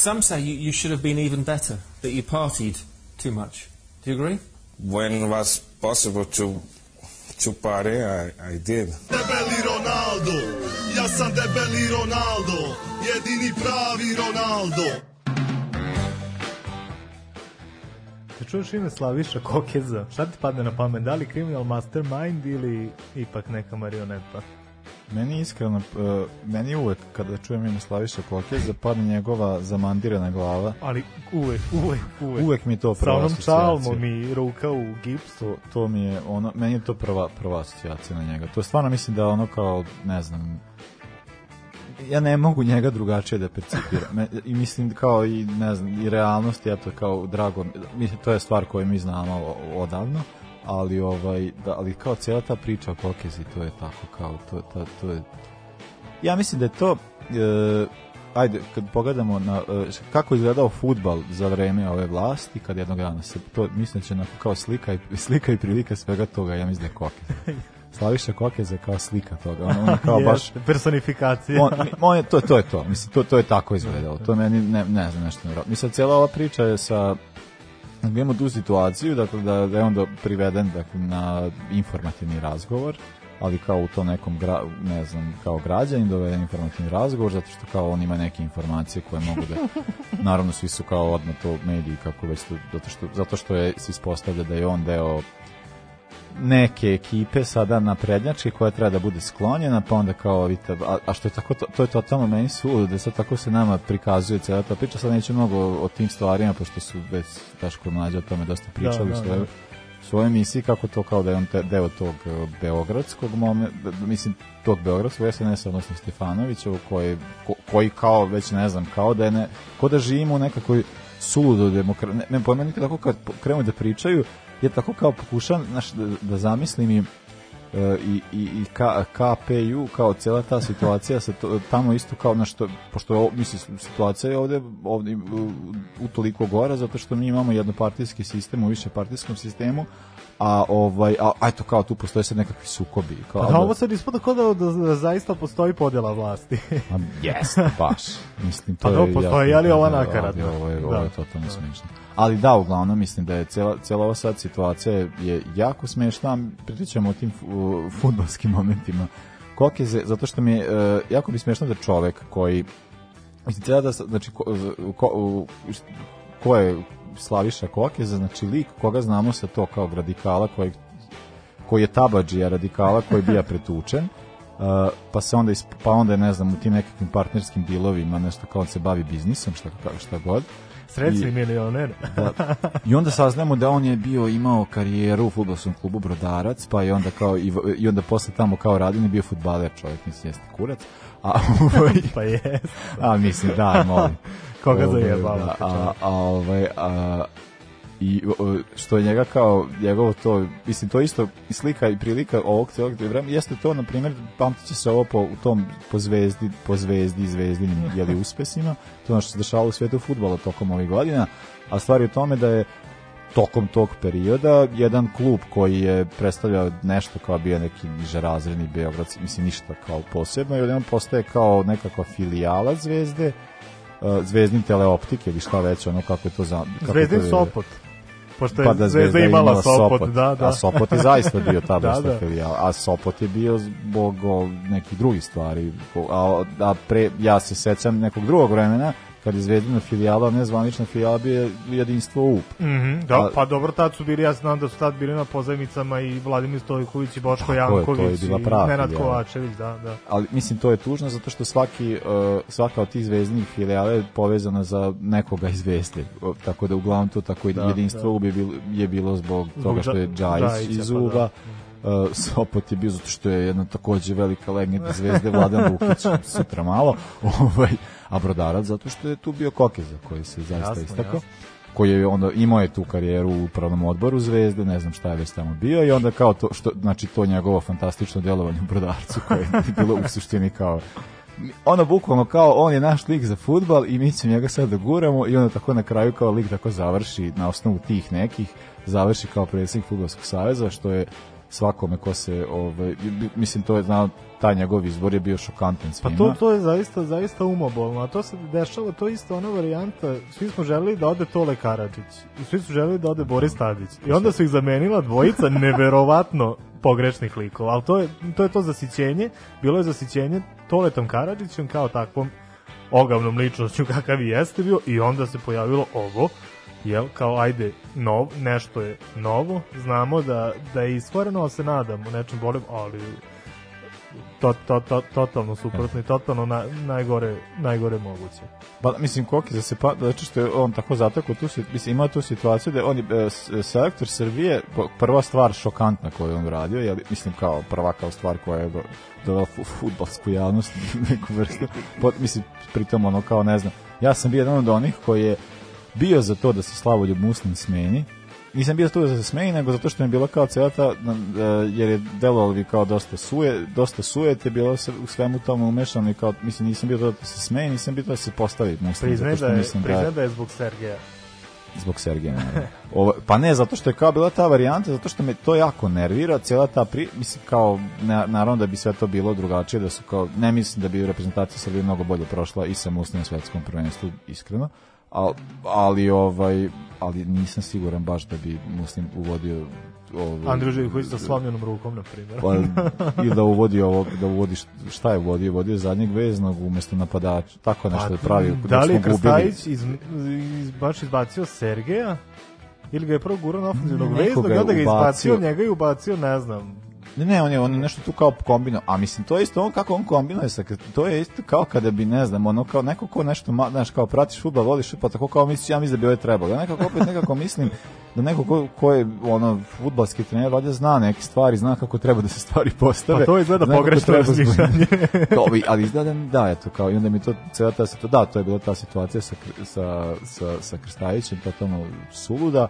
Some say you, you should have been even better, that you partied too much. Do you agree? When it was possible to to party, I, I did. Debeli Ronaldo, ja sam debeli Ronaldo, jedini pravi Ronaldo. Kad čuješ ime Slaviša Kokeza, šta ti padne na pamet? Da li Criminal Mastermind ili ipak neka marioneta? Meni iskreno, uh, meni uvek kada čujem ime Slaviša Kokez, zapadne njegova zamandirana glava. Ali uvek, uvek, uvek. Uvek mi to prva asocijacija. Sa onom čalmom i ruka u gipsu. To, to mi je ono, meni je to prva, prva asocijacija na njega. To je stvarno mislim da ono kao, ne znam, ja ne mogu njega drugačije da percipiram. I mislim kao i ne znam, i realnost je to kao drago, to je stvar koju mi znamo odavno, ali ovaj da, ali kao cela ta priča o Kokezi to je tako kao to ta, to je Ja mislim da je to e, ajde kad pogledamo na e, kako izgledao fudbal za vreme ove vlasti kad jednog dana se to mislim da će na kao slika i slika i prilika svega toga ja mislim da je Kokez. Slaviša Kokeza kao slika toga, On, on kao baš personifikacija. on, on je, to, to je to, mislim, to, to je tako izgledalo, to meni ne, ne znam nešto ne Mislim, cela ova priča je sa da imamo tu situaciju, dakle, da, da je on do priveden dakle, na informativni razgovor, ali kao u to nekom, gra, ne znam, kao građanin doveden informativni razgovor, zato što kao on ima neke informacije koje mogu da, naravno svi su kao odmah to mediji, kako već, zato što, zato što je, se ispostavlja da je on deo neke ekipe sada na prednjački koja treba da bude sklonjena, pa onda kao vidite, a, a što je tako, to, to je totalno meni sudo, da sad tako se nama prikazuje cela ta priča, sad neću mnogo o tim stvarima, pošto su već Daško mlađe o tome dosta da, pričali da, da, u svojoj svojoj emisiji kako to kao da je on te, deo tog e, beogradskog momenta, mislim tog beogradskog SNS, odnosno Stefanovića koji, ko, koji kao već ne znam kao da je ne, ko da živimo u nekakoj suludo demokra... ne, ne pojma nikad tako kad krenu da pričaju ja tako kao pokušam znaš, da, da zamislim i e, i, i, i K, KPU kao cijela ta situacija sa to, tamo isto kao na što pošto ovo, mislim situacija je ovde, ovde u toliko gora zato što mi imamo jednopartijski sistem u višepartijskom sistemu a ovaj a, a kao tu postoje sad nekakvi sukobi kao pa da, ovo sad ispod kod da, da, da zaista postoji podjela vlasti a pa jes baš mislim pa to pa je da, postoji, da, ali ova nakaradna ovo je, ovo je da. totalno da. smiješno ali da, uglavnom mislim da je cela, cela ova sad situacija je jako smešna, pričamo o tim futbalskim momentima Kokeze, zato što mi je uh, jako bi smešno da čovek koji mislim, da, znači, ko, ko, ko je Slaviša Kokeza, znači lik koga znamo sa to kao radikala koji, koji je tabađija radikala koji bija pretučen Uh, pa se onda isp, pa onda ne znam u tim nekakvim partnerskim bilovima nešto kao on se bavi biznisom šta šta god Srećni milioner. da. I onda saznamo da on je bio imao karijeru u fudbalskom klubu Brodarac, pa i onda kao i, i onda posle tamo kao radin je bio fudbaler, čovjek mislim jeste kurac. A ovaj- pa je. A mislim da, molim. Koga ovaj, zajebamo? Da, a, a, ovaj, a, i što je njega kao njegovo to mislim to isto i slika i prilika ovog celog vremena jeste to na primjer pamtit će se ovo po u tom po zvezdi po zvezdi zvezdinim je li uspesima to ono što se dešavalo u svijetu fudbala tokom ovih godina a stvar je u tome da je tokom tog perioda jedan klub koji je predstavljao nešto kao bio neki niže razredni beogradski mislim ništa kao posebno i on postaje kao nekakva filijala zvezde zvezdin teleoptike ili šta već ono kako je to za kako Zvezdin Sopot pošto je pa da Zvezda, je imala, imala Sopot, Sopot, da, da. A Sopot je zaista bio ta da, vrsta da, da. Filijala, a Sopot je bio zbog nekih drugih stvari, a, a pre, ja se sećam nekog drugog vremena, kad je Zvezdina filijala, zvanična filijala, bi je jedinstvo UP. Mm -hmm, da, A, pa dobro, tad su bili, ja znam da su tad bili na pozajmicama i Vladimir Stojković i Boško Janković je, je bila prava, i Nenad Kovačević, da, da. Ali mislim, to je tužno zato što svaki, uh, svaka od tih zvezdinih filijala je povezana za nekoga iz Zvezde. Tako da uglavnom to tako da, jedinstvo da. UB je bilo, je bilo zbog, zbog toga što je Džajs iz pa da. UBA. da. Uh, Sopot je bio zato što je jedna takođe velika legenda zvezde Vladan Vukić sutra malo ovaj a Brodarac zato što je tu bio Kokeza koji se zaista istakao koji je onda imao je tu karijeru u upravnom odboru Zvezde, ne znam šta je već tamo bio i onda kao to što znači to njegovo fantastično delovanje u Brodarcu koje je bilo u suštini kao ono bukvalno kao on je naš lik za futbal i mi ćemo njega sad da guramo i onda tako na kraju kao lik tako završi na osnovu tih nekih završi kao predsjednik futbolskog saveza što je svakome ko se ovaj mislim to je znao taj njegov izbor je bio šokantan pa svima. Pa to, to je zaista, zaista umobolno, a to se dešava, to je isto ona varijanta, svi smo želeli da ode Tole Karadžić, i svi su želeli da ode Boris Tadić, i onda su ih zamenila dvojica neverovatno pogrešnih likova, ali to je to, je to zasićenje, bilo je zasićenje Toletom Karadžićem kao takvom ogavnom ličnošću kakav i jeste bio i onda se pojavilo ovo jel, kao ajde, nov, nešto je novo, znamo da, da je isvoreno, ali se nadamo nečem bolim, ali to, to, to, totalno suprotno i totalno na, najgore, najgore moguće. Ba, pa, mislim, Koki za da se pa, znači što je on tako zatakao, tu se, mislim, ima tu situaciju da je on je selektor Srbije, prva stvar šokantna koju on radio, je, mislim, kao prva kao stvar koja je dodala futbalsku javnost neku vrstu, Pot, mislim, pritom ono kao, ne znam, ja sam bio jedan od onih koji je bio za to da se Slavoljub Muslim smeni, nisam bio tu da se smeji, nego zato što mi je bila kao celata, e, jer je delovalo bi kao dosta suje, dosta sujete, bilo se u svemu tomu umešano i kao, mislim, nisam bio to da se smeji, nisam bio to da se postavi. Priznaj da, je, da... da je zbog Sergeja. Zbog Sergeja, Ovo, pa ne, zato što je kao bila ta varijanta, zato što me to jako nervira, cijela ta pri... Mislim, kao, ne, naravno da bi sve to bilo drugačije, da su kao, ne mislim da bi reprezentacija Srbije mnogo bolje prošla i sa Muslim svetskom prvenstvu, iskreno ali, ali ovaj ali nisam siguran baš da bi muslim uvodio ovaj Andrej Živković sa slamljenom rukom na primjer. Pa ili da uvodi ovo da uvodi šta je vodio, vodio zadnjeg veznog umesto napadača. Tako nešto pa, je pravio. Da li je Krstajić iz, iz, baš izbacio Sergeja? Ili ga je prvo gurao na ofenzivnog veznog, onda ga je izbacio, njega i ubacio, ne znam, Ne, ne, on je on nešto tu kao kombino, a mislim to je isto on kako on kombinuje sa to je isto kao kada bi ne znam, ono kao neko ko nešto znaš kao pratiš fudbal, voliš pa tako kao mislim ja mislim da bi ovo ovaj trebalo. Ja nekako opet nekako mislim da neko ko, ko je ono fudbalski trener valjda zna neke stvari, zna kako treba da se stvari postave. Pa to izgleda zna pogrešno da razmišljanje. to bi, ali izgleda da eto kao i onda mi to cela ta da, to je bila ta situacija sa sa sa sa Krstajićem, pa to ono suluda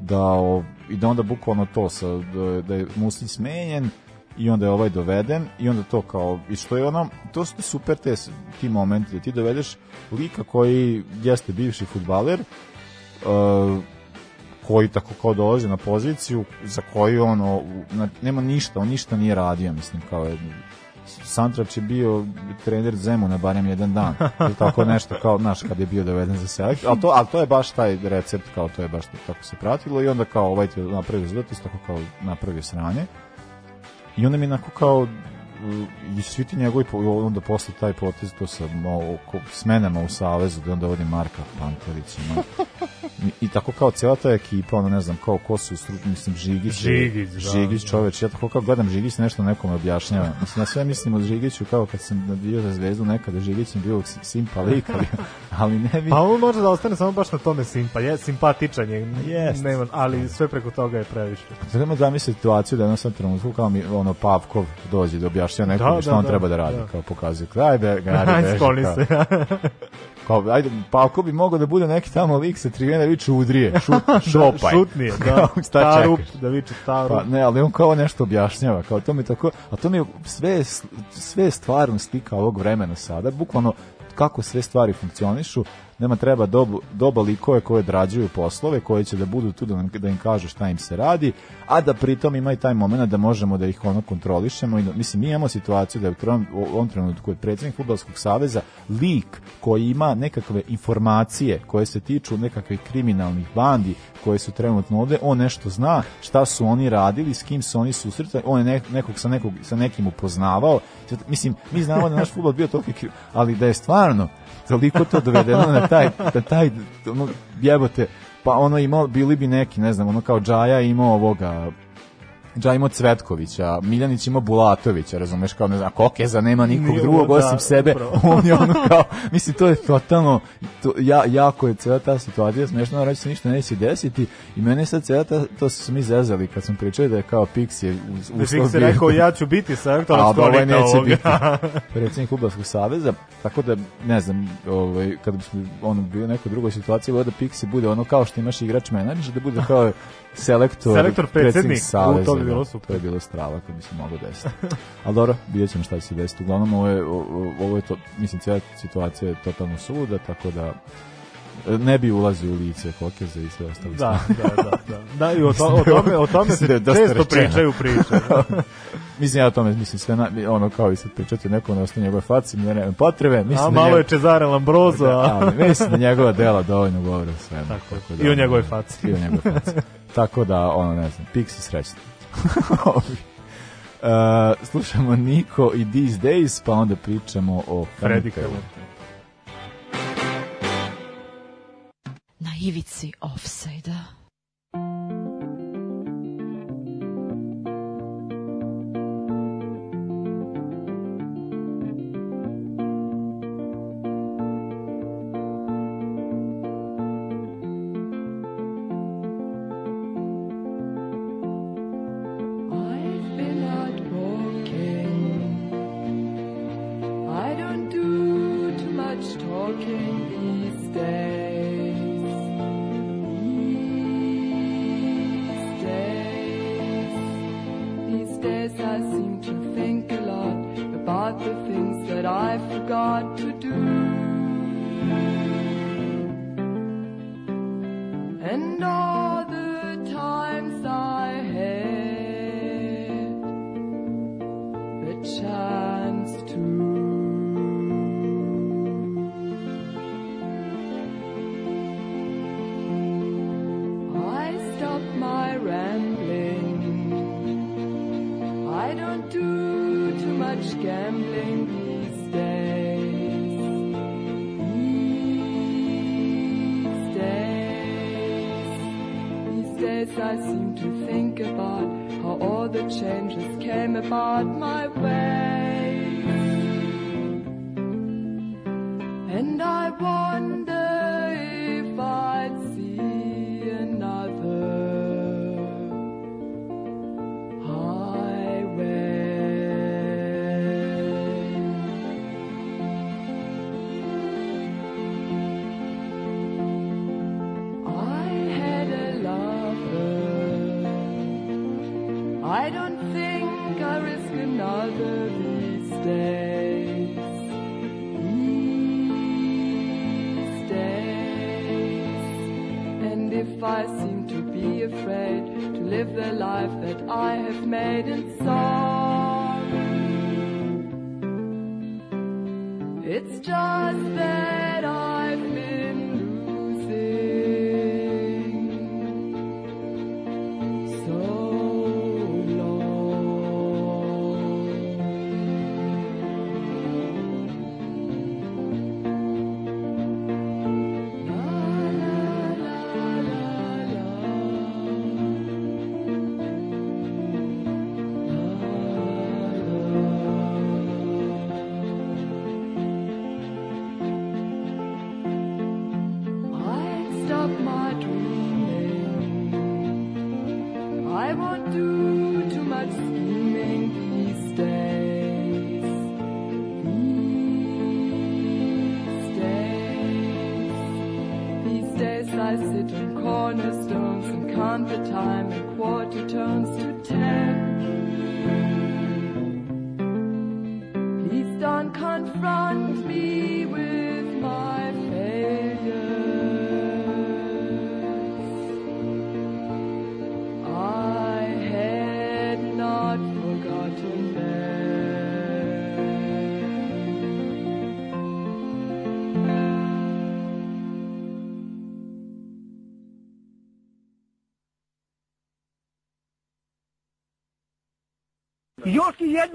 da, o, i da onda bukvalno to sa, da, da je Muslić smenjen i onda je ovaj doveden i onda to kao i što je ono to su super te ti momenti da ti dovedeš lika koji jeste bivši fudbaler uh, eh, koji tako kao dolazi na poziciju za koju ono nema ništa on ništa nije radio mislim kao Santrač je bio trener Zemuna barem jedan dan. Ili tako nešto kao, naš kad je bio doveden za selekciju. Al to, al to je baš taj recept, kao to je baš tako se pratilo i onda kao ovaj napravio rezultat, isto kao napravio sranje. I onda mi je onako kao i svi ti njegovi onda posle taj potez to sa smenama u savezu da onda vodi Marka Pantelić ima. i tako kao cijela ta ekipa ona ne znam kao ko su mislim Žigić Žigić, da, Žigić da. čoveč ja tako kao gledam Žigić nešto nekome objašnjava mislim na sve mislim o Žigiću kao kad sam bio za zvezdu nekada Žigić mi bio simpa lik ali, ali ne bi pa on može da ostane samo baš na tome simpa je simpatičan je yes. Pa nema, ali sve preko toga je previše Sada da zamisliti situaciju da na sam trenutku kao mi ono Pavkov dođe da objašnjava objašnjava nekom da, šta da, on da, treba da radi, da. kao pokazuje. Ajde, radi Aj, beži, kao. se. kao, ajde, pa ako bi mogao da bude neki tamo lik sa trivena da viče udrije, šut, šopaj. Šutnije, da. Kao, šta starup, čekaš? da viče starup. Pa ne, ali on kao nešto objašnjava, kao to mi tako, a to mi sve, sve stvarno slika ovog vremena sada, bukvalno kako sve stvari funkcionišu, Nama treba dob, doba likove koje odrađuju poslove, koje će da budu tu da, nam, da im kažu šta im se radi, a da pritom ima i taj moment da možemo da ih ono kontrolišemo. I, da, mislim, mi imamo situaciju da je u ovom trenutku je predsednik Futbolskog saveza lik koji ima nekakve informacije koje se tiču nekakvih kriminalnih bandi koje su trenutno ovde, on nešto zna šta su oni radili, s kim su oni susretali, on je nekog sa, nekog, sa nekim upoznavao. Mislim, mi znamo da naš futbol bio toliko, ali da je stvarno toliko to dovedeno na taj, na da taj ono, jebote, pa ono imao, bili bi neki, ne znam, ono kao Džaja imao ovoga Džajmo Cvetkovića, Miljanić ima Bulatovića, razumeš, kao ne znam, Kokeza nema nikog Nije, drugog da, osim sebe, on je ono kao, mislim, to je totalno, to, ja, jako je cela ta situacija smešna, reći se ništa neće desiti i mene sad cela ta, to su mi zezali kad sam pričao da je kao Pix je u, da Pix je rekao, ja ću biti sanktorac, a ovaj neće biti predsjednik Ublavskog saveza, tako da, ne znam, ovaj, kada bi ono, bio u nekoj drugoj situaciji, da Pixi bude ono kao što imaš igrač menadžer, da bude kao selektor, selektor predsednik saveza. U, to bi bilo da. super. To je bilo strava kad bi se moglo desiti. Ali dobro, vidjet ćemo šta će se desiti. Uglavnom, ovo je, ovo je to, mislim, cijela situacija je totalno suluda, tako da ne bi ulazio u lice Kokerza i sve ostalo. Da, da, da, da. Da i o, to, o tome, o tome se da često pričaju priče. Da. mislim ja o tome mislim sve na, ono kao i sad pričati o nekom na osnovu njegove faci, mi nemam potrebe, mislim. A da malo njegov... je Cezare Lambroso, da, a mislim da njegova dela dovoljno govore o svemu. Tako, tako da, i o njegovoj faci. I o njegovoj faci. tako da ono ne znam, Pixi srećni. Uh, slušamo Niko i These Days, pa onda pričamo o Freddy Kaluta. na ivici ofsajda.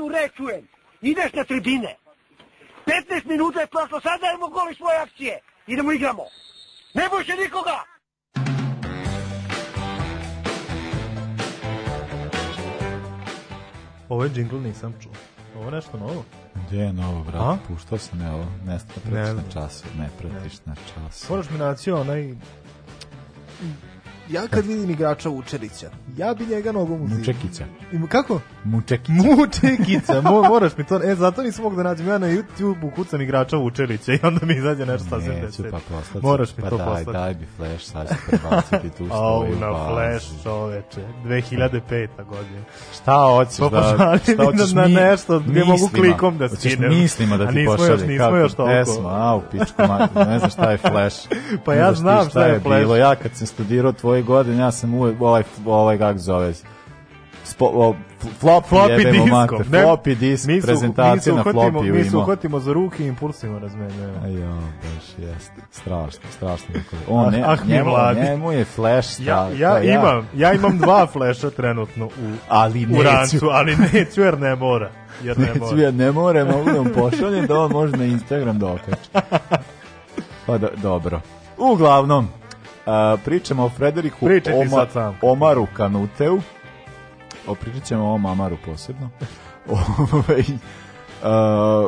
jednu reč čujem. Ideš na tribine. 15 minuta je prošlo, sad dajemo goli svoje akcije. Idemo igramo. Ne boj se nikoga! Ovo je džingl nisam čuo. Ovo je nešto novo? Gde je novo, brat? A? Puštao sam ja ovo. Ne pratiš ne, na času, ne pratiš ne. na času. Moraš mi naći onaj ja kad vidim igrača Vučerića, ja bi njega nogom uzim. Mučekica. I, kako? Mučekica. Mučekica, Mo, moraš mi to, e, zato nisam mogu da nađem, ja na YouTube ukucam igrača Vučerića i onda mi izađe nešto sasvim deset. Pa poslati. Moraš mi pa to daj, poslati. Daj mi Flash, sad ću prebaciti tu stoju. Au, na bazi. Flash, čoveče, 2005. godina. Šta hoćeš pa, da, šta hoćeš na, mi, nešto, gdje mogu klikom da skinem. Hoćeš mislima da ti pošalje. A nismo još, nismo još toliko. Pesma, au, pičku, ne znam šta je Flash. pa ja znam šta je Flash. Ja kad sam studirao tvoj koje godine, ja sam uvek ovaj, ovaj kako zove, spo, o, flop, floppy disk, mater, ne, floppy disk, mi su, prezentacija mi na flop i Mi se uhvatimo za ruke i impulsivno razmenjujemo. Jo, baš jest Strašno, strašno. On ah, ne, ah, njemu, njemu je flash. Ja, ja, ja, imam, ja imam dva flasha trenutno u, ali u rancu, ali neću jer ne mora. Jer ne neću jer ne more, mogu da mu pošaljem da on može na Instagram da Pa do, dobro. Uglavnom, A, pričamo o Frederiku Oma, Omaru Kanuteu. O, pričat ćemo o ovom posebno. Ove, ovaj, a,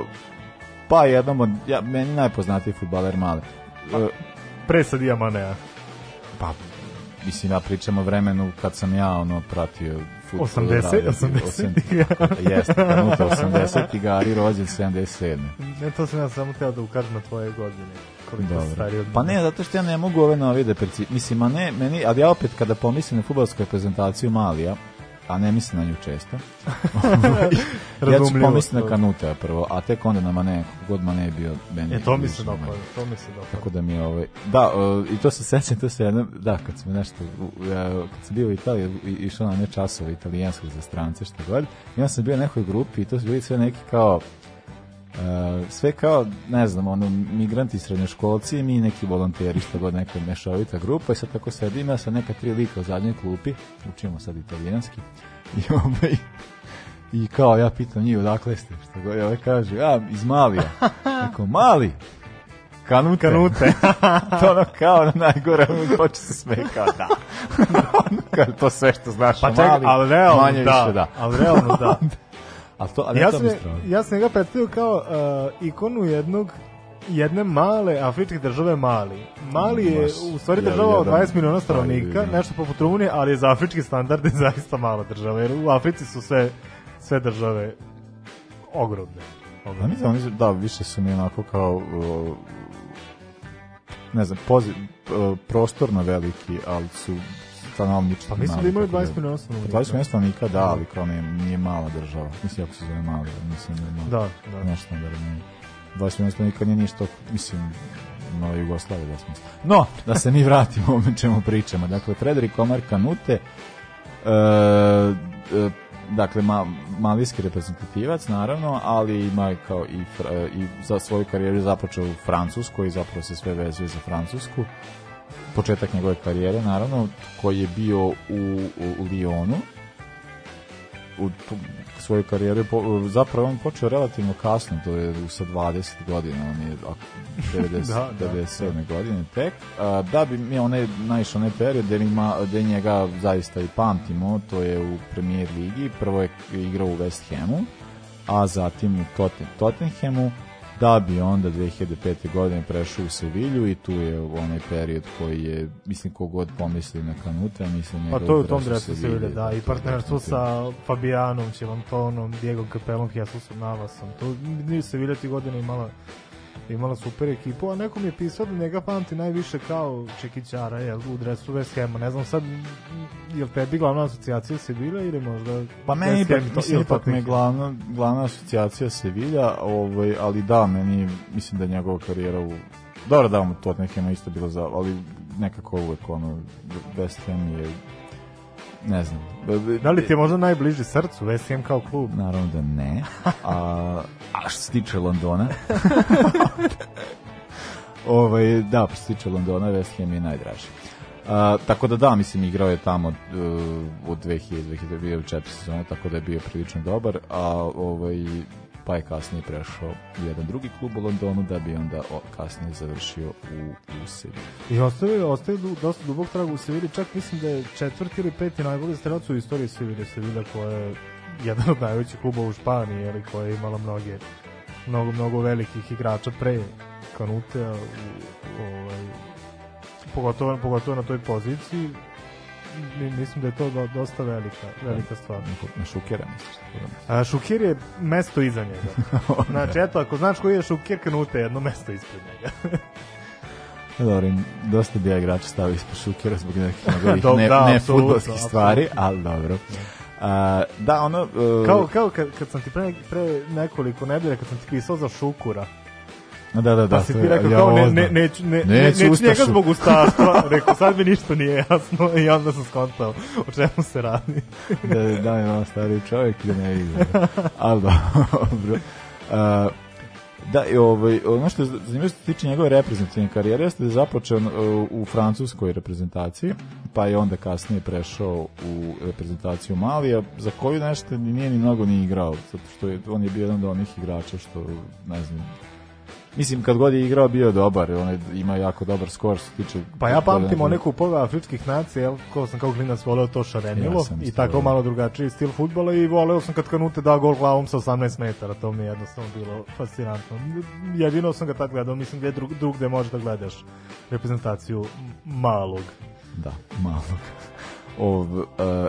pa jednom od, ja, meni najpoznatiji futbaler Male. Pa, e, pre sa Diamanea. Pa, mislim, ja pričamo vremenu kad sam ja ono pratio futbol 80, 80. Jeste, trenuta 80 i Gari rođen 77. Ne, to sam ja samo teo da ukažem na tvoje godine. Koliko stariji od Pa ne, zato što ja ne mogu ove novije da perci... Mislim, a ne, meni, ali ja opet kada pomislim na futbolsku reprezentaciju Malija, a ne mislim na nju često. ja ću pomisliti na da. Kanuta prvo, a tek onda na Mane, god Mane je bio meni. E, to mi se dopada, to mi se dopada. Tako da mi je ovaj... Da, uh, i to se sećam, to se jednom, da, kad smo nešto, uh, kad sam bio u Italiji, išao na ne časove italijanskog za strance, što god, i onda sam bio u nekoj grupi i to su bili sve neki kao E, sve kao, ne znam, ono, migranti srednjoškolci i mi neki volonteri, što god neka mešovita grupa i sad tako sedim ja sa neka tri lika u zadnjoj klupi, učimo sad italijanski i ovaj, i kao ja pitam njih odakle ste, što god, ovaj kaže, ja iz Malija. Tako, Mali? Kanute. Kanute. to ono kao na najgore, počne se sme kao da. to sve što znaš pa ček, Mali, ali realno manje da, više da. Ali realno da. ali to, ali ja, sam, ja sam ga predstavio kao uh, ikonu jednog jedne male afričke države Mali. Mali je u stvari država od 20 miliona stanovnika, nešto poput Rumunije, ali je za afrički standard zaista mala država, jer u Africi su sve, sve države ogromne. ogromne. Pa da, oni, da, više su mi onako kao uh, ne znam, pozi, uh, prostorno veliki, ali su stanovnički. Pa mislim da imaju 20 miliona stanovnika. 20 miliona stanovnika, da, ali kao ne, nije mala država. Mislim, jako se zove mala, mislim da je Da, da. Nešto da ne. 20 miliona stanovnika nije ništa, mislim, na Jugoslaviji da smo. No, da se mi vratimo o čemu pričamo. Dakle, Frederik Omar Kanute, e, e, dakle, ma, malijski reprezentativac, naravno, ali ima kao i, fra, i za svoju karijeru započeo u Francuskoj i zapravo se sve vezuje za Francusku početak njegove karijere, naravno, koji je bio u, u Lyonu. U tu, svoju karijeru zapravo on počeo relativno kasno, to je sa 20 godina, on je 90, da, da, 97. Da. godine tek. A, da bi mi onaj naišao onaj period gde, ima, gde njega zaista i pamtimo, to je u Premier ligi, prvo je igrao u West Hamu, a zatim u Totten, Tottenhamu, da bi onda 2005. godine prešao u Sevilju i tu je onaj period koji je, mislim, kogod pomisli na Kanuta, mislim njega Pa to je u tom dresu Sevilja, da, i partnerstvo sa Fabijanom, Čilantonom, Diego Capelom, Jesusom Navasom, to Sevilja ti godine imala imala super ekipu, a neko mi je pisao da njega pamti najviše kao Čekićara, jel, u dresu West Hamu. Ne znam sad, jel tebi glavna asocijacija Sevilla ili možda... Pa meni ipak, mislim, ipak me glavna, glavna asocijacija Sevilla, ovaj, ali da, meni, mislim da je njegova karijera u... Dobro, da, mu to neke isto bilo za... Ali nekako uvek ono, West Ham je Ne znam. Da li ti je možda najbliži srcu West Ham kao klub? Naravno da ne. A, a što se tiče Londona... ovaj, da, što se tiče Londona, West Ham je najdraži. A, tako da da, mislim, igrao je tamo e, od, od 2000, 2004 sezona, tako da je bio prilično dobar, a ovaj, pa je kasnije prešao u jedan drugi klub u Londonu da bi onda kasnije završio u, u Sevilji. I ostavio, ostavio dosta dubog traga u Sevilji, čak mislim da je četvrti ili peti najbolji strelac u istoriji Sevilje, Sevilja koja je jedan od najvećih klubova u Španiji, ali koja je imala mnoge, mnogo, mnogo velikih igrača pre Kanutea, u, ovaj, pogotovo, pogotovo na toj poziciji, mislim da je to dosta velika, velika da. stvar. Na Šukera da misliš? A, šukir je mesto iza njega. Znači, eto, ako znaš koji je Šukir, krenute jedno mesto ispred njega. E, dobro, dosta bi ja igrač stavio ispod Šukera zbog nekih njegovih ne, da, ne futbolskih stvari, ali dobro. Da. A, da, ono... Uh... Kao, kao kad, kad sam ti pre, pre nekoliko nedelja, kad sam ti pisao za Šukura, Da, da, da. Pa si ti rekao kao, ne, ne, neću, ne, neću, neću njega zbog ustaštva. Rekao, sad mi ništa nije jasno i onda sam skontao o čemu se radi. da, da, imam stari čovjek ili ne vidim. Ali dobro. Uh, Da, i ovaj, ono što je zanimljivo što se tiče njegove reprezentativne karijere jeste da je započeo uh, u francuskoj reprezentaciji, pa je onda kasnije prešao u reprezentaciju Malija, za koju nešto nije ni mnogo ni igrao, zato što je, on je bio jedan od onih igrača što, ne znam, Mislim, kad god je igrao, bio dobar. On ima jako dobar skor što se tiče... Pa ja pamtim one kupove afričkih nacija, jel, ko sam kao klinac voleo to šarenilo ja i tako malo drugačiji stil fudbala i voleo sam kad Kanute da gol glavom sa 18 metara. To mi je jednostavno bilo fascinantno. Jedino sam ga tad gledao, mislim, gde drug, drugde možeš da gledaš reprezentaciju malog. Da, malog. Ov, uh,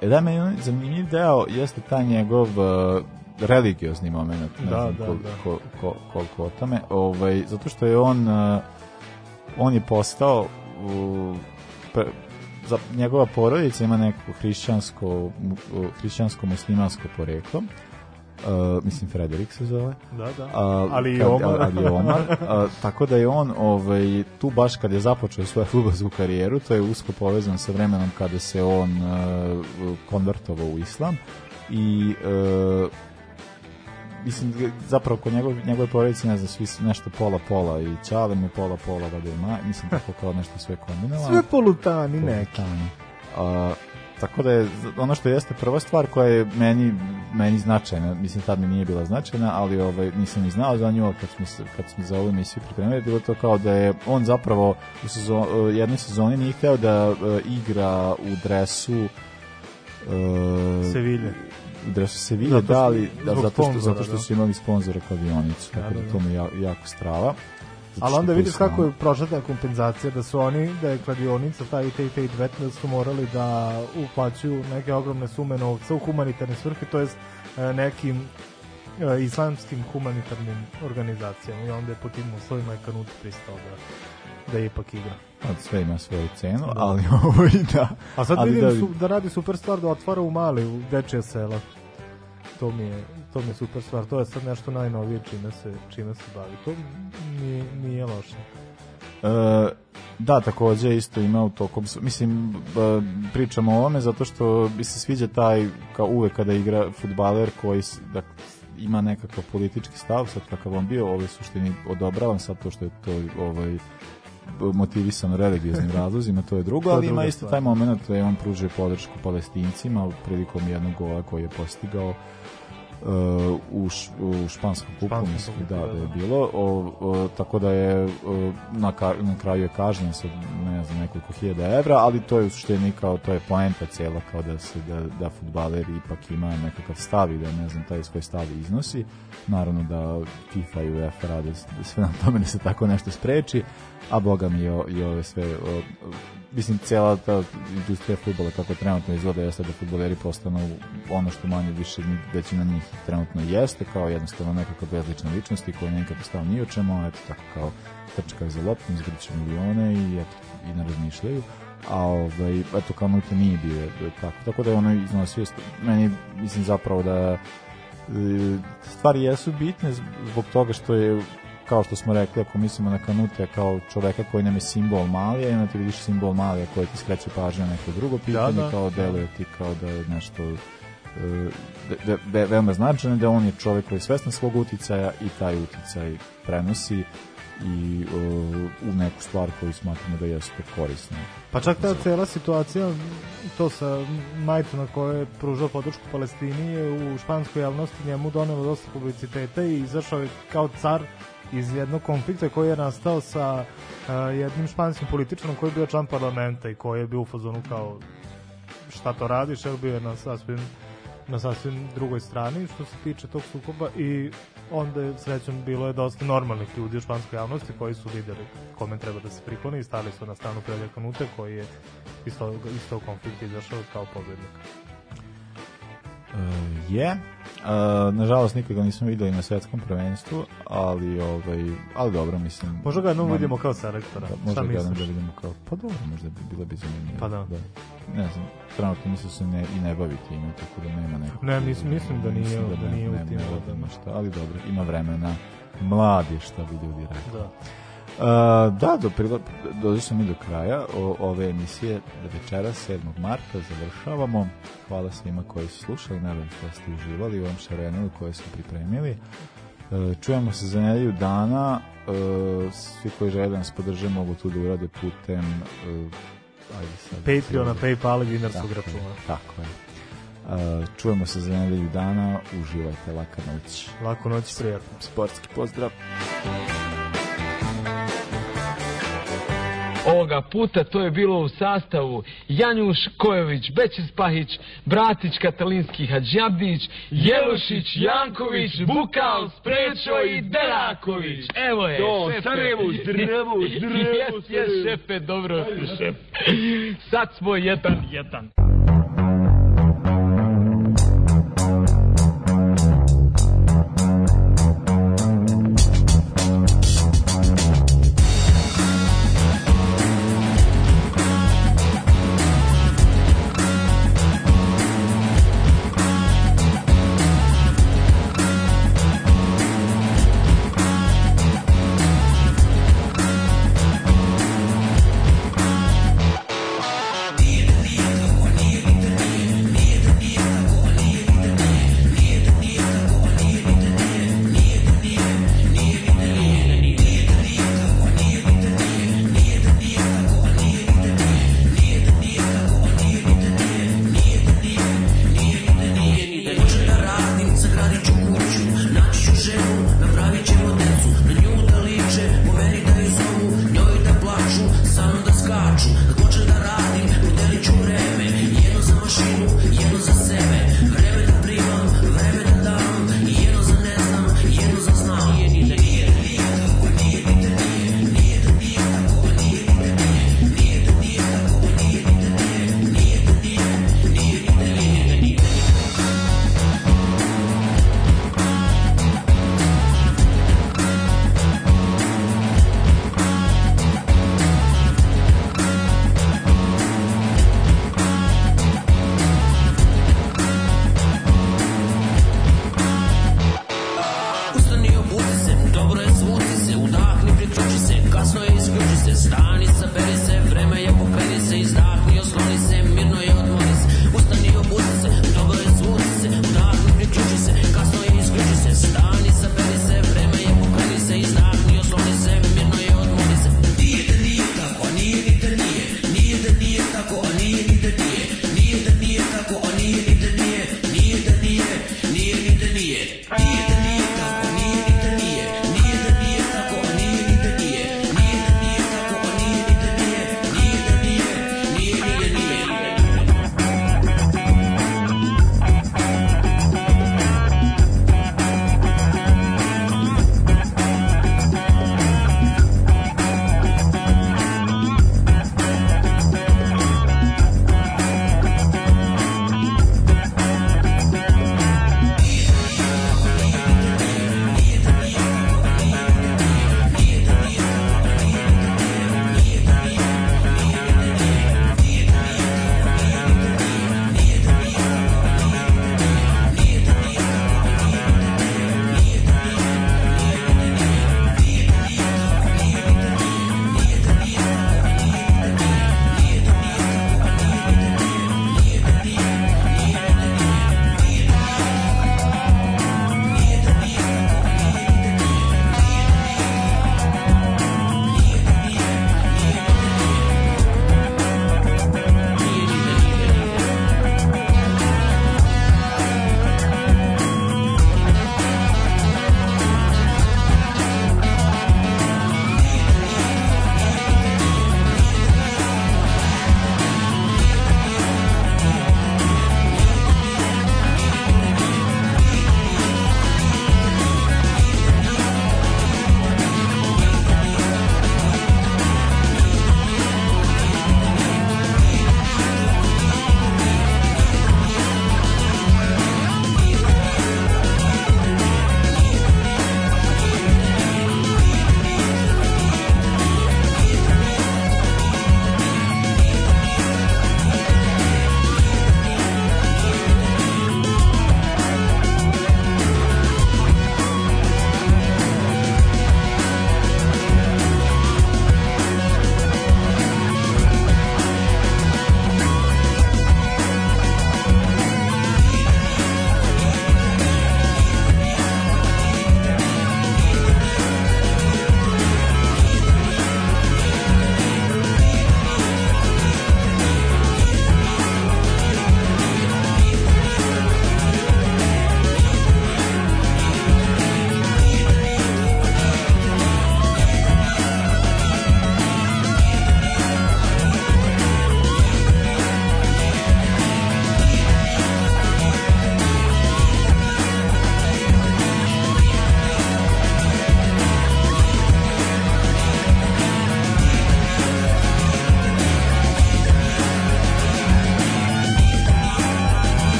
e, e da, meni zanimljiv deo jeste ta njegov uh, religiozni moment, ne da, znam da, kol, da. Kol, kol, koliko o tome, ovaj, zato što je on, e, on je postao, uh, pre, za, njegova porodica ima neko hrišćansko, hrišćansko-muslimansko poreklo, Uh, mislim Frederik se zove. Da, da. Uh, ali i Omar. ali Omar. Uh, tako da je on ovaj, tu baš kad je započeo svoju futbolsku karijeru, to je usko povezano sa vremenom kada se on uh, konvertovao u islam i uh, mislim, zapravo kod njegov, njegove porodice, ne znam, svi su nešto pola-pola i Ćale mi pola-pola, vada i ma, mislim, tako kao nešto sve kombinala. Sve polutani, polutani. neki. A, tako da je, ono što jeste prva stvar koja je meni, meni značajna, mislim, tad mi nije bila značajna, ali ovaj, nisam ni znao za nju, kad smo, kad smo za ovu emisiju pripremili, bilo to kao da je on zapravo u sezon, jednoj sezoni nije hteo da e, igra u dresu uh, e, Sevilje da su se vidje da, dali da, zato, što, sponzora, zato što da. su imali sponzora kao avionicu, da, tako da, to me ja, jako strava. Ali onda vidiš kako je prošla ta kompenzacija, da su oni, da je kladionica, taj i te i te da su morali da uplaćuju neke ogromne sume novca u humanitarne svrhe, to je e, nekim e, islamskim humanitarnim organizacijama i onda je po tim uslovima je Kanut pristao da, da je ipak igra. Od pa sve ima svoju cenu, da. ali ovo i da. A sad vidim da, su, da radi super stvar da otvara u male, u dečje sela. To mi je to mi je super stvar. To je sad nešto najnovije čime se, čime se bavi. To nije, nije loše. E, da, takođe isto ima u tokom, mislim, pričamo o ovome zato što bi se sviđa taj, kao uvek kada igra futbaler koji da, ima nekakav politički stav, sad kakav on bio, ovaj suštini odobravam sad to što je to ovaj, motivisan religioznim razlozima, to je drugo, ali ima isto taj moment da on pružio podršku palestincima prilikom jednog gola koji je postigao Uh, u, u španskom kupu mislim da, da, da je da. bilo o, o, tako da je o, na, ka, na kraju je kažnjen sa ne znam nekoliko hiljada evra ali to je u suštini kao to je poenta cela kao da se da, da futbaler ipak ima nekakav stav i da ne znam taj iz koje stavi iznosi naravno da FIFA i UEFA rade sve na tome da se tako nešto spreči a boga mi i, o, i ove sve o, mislim cela ta industrija futbola kako trenutno izgleda jeste da futboleri postanu ono što manje više većina njih trenutno jeste kao jednostavno nekakva bezlične ličnosti koja nekako stao ni o čemu eto tako kao trčka za loptom izgriče milione i eto i ne razmišljaju a ovaj, eto kao Milton nije bio tako, tako da je ono iznosio meni mislim zapravo da e, stvari jesu bitne zbog toga što je kao što smo rekli, ako mislimo na Kanute kao čoveka koji nam je simbol Malija, onda ti vidiš simbol Malija koji ti skreće pažnju na neko drugo da, pitanje, da, da. kao deluje ti kao da je nešto da, da je veoma značajno da on je čovjek koji je svestan svog uticaja i taj uticaj prenosi i uh, u neku stvar koju smatramo da jeste korisna. Pa čak ta cela situacija, to sa Majtona koji je pružao podršku Palestini je u španskoj javnosti njemu donelo dosta publiciteta i izašao je kao car iz jednog konflikta koji je nastao sa uh, jednim španskim političarom koji je bio član parlamenta i koji je bio u fazonu kao šta to radiš, jer bio je na sasvim, na sasvim drugoj strani što se tiče tog sukoba i onda je srećom bilo je dosta normalnih ljudi u španskoj javnosti koji su videli kome treba da se prikloni i stali su na stranu Pedra Kanute koji je iz tog, iz tog konflikta izašao kao pobednik. Eh, je. Uh, nažalost nikad nismo videli na svetskom prvenstvu, ali ovaj ali dobro mislim. Možda ga jednom vidimo kao selektora. Da, možda ga jednom da vidimo kao pa dobro, možda bi bila bi zanimljivo. Pa da. da. Ne znam, trenutno mislim da se ne i ne bavi time, tako da nema nekog. Ne, mislim, mislim da nije, mislim da, da, nije u timu, da, šta, ali dobro, ima vremena. Mladi šta bi ljudi rekli. Da. Uh, da, do, dođe smo mi do kraja o, ove emisije večera 7. marta završavamo. Hvala svima koji su slušali, naravno se da ste uživali u ovom šarenu koje smo pripremili. E, čujemo se za nedelju dana. E, svi koji žele da nas podrže mogu tu da urade putem e, ajde sad. Da Patreona, Paypal i dinarskog računa. Tako je. čujemo se za nedelju dana. Uživajte, laka noć. Lako noć, prijatno. Sportski pozdrav. Ovoga puta to je bilo u sastavu Janjuš Kojović, Bećis Pahić, Bratić Katalinski Hadžabdić, Jelušić, Janković, Bukal, Sprečo i Deraković. Evo je, Do, šefe. Sarajevo, Sarajevo, Sarajevo. Jes, jes, šefe, dobro. Ajde, šef. Sad smo jedan, jedan.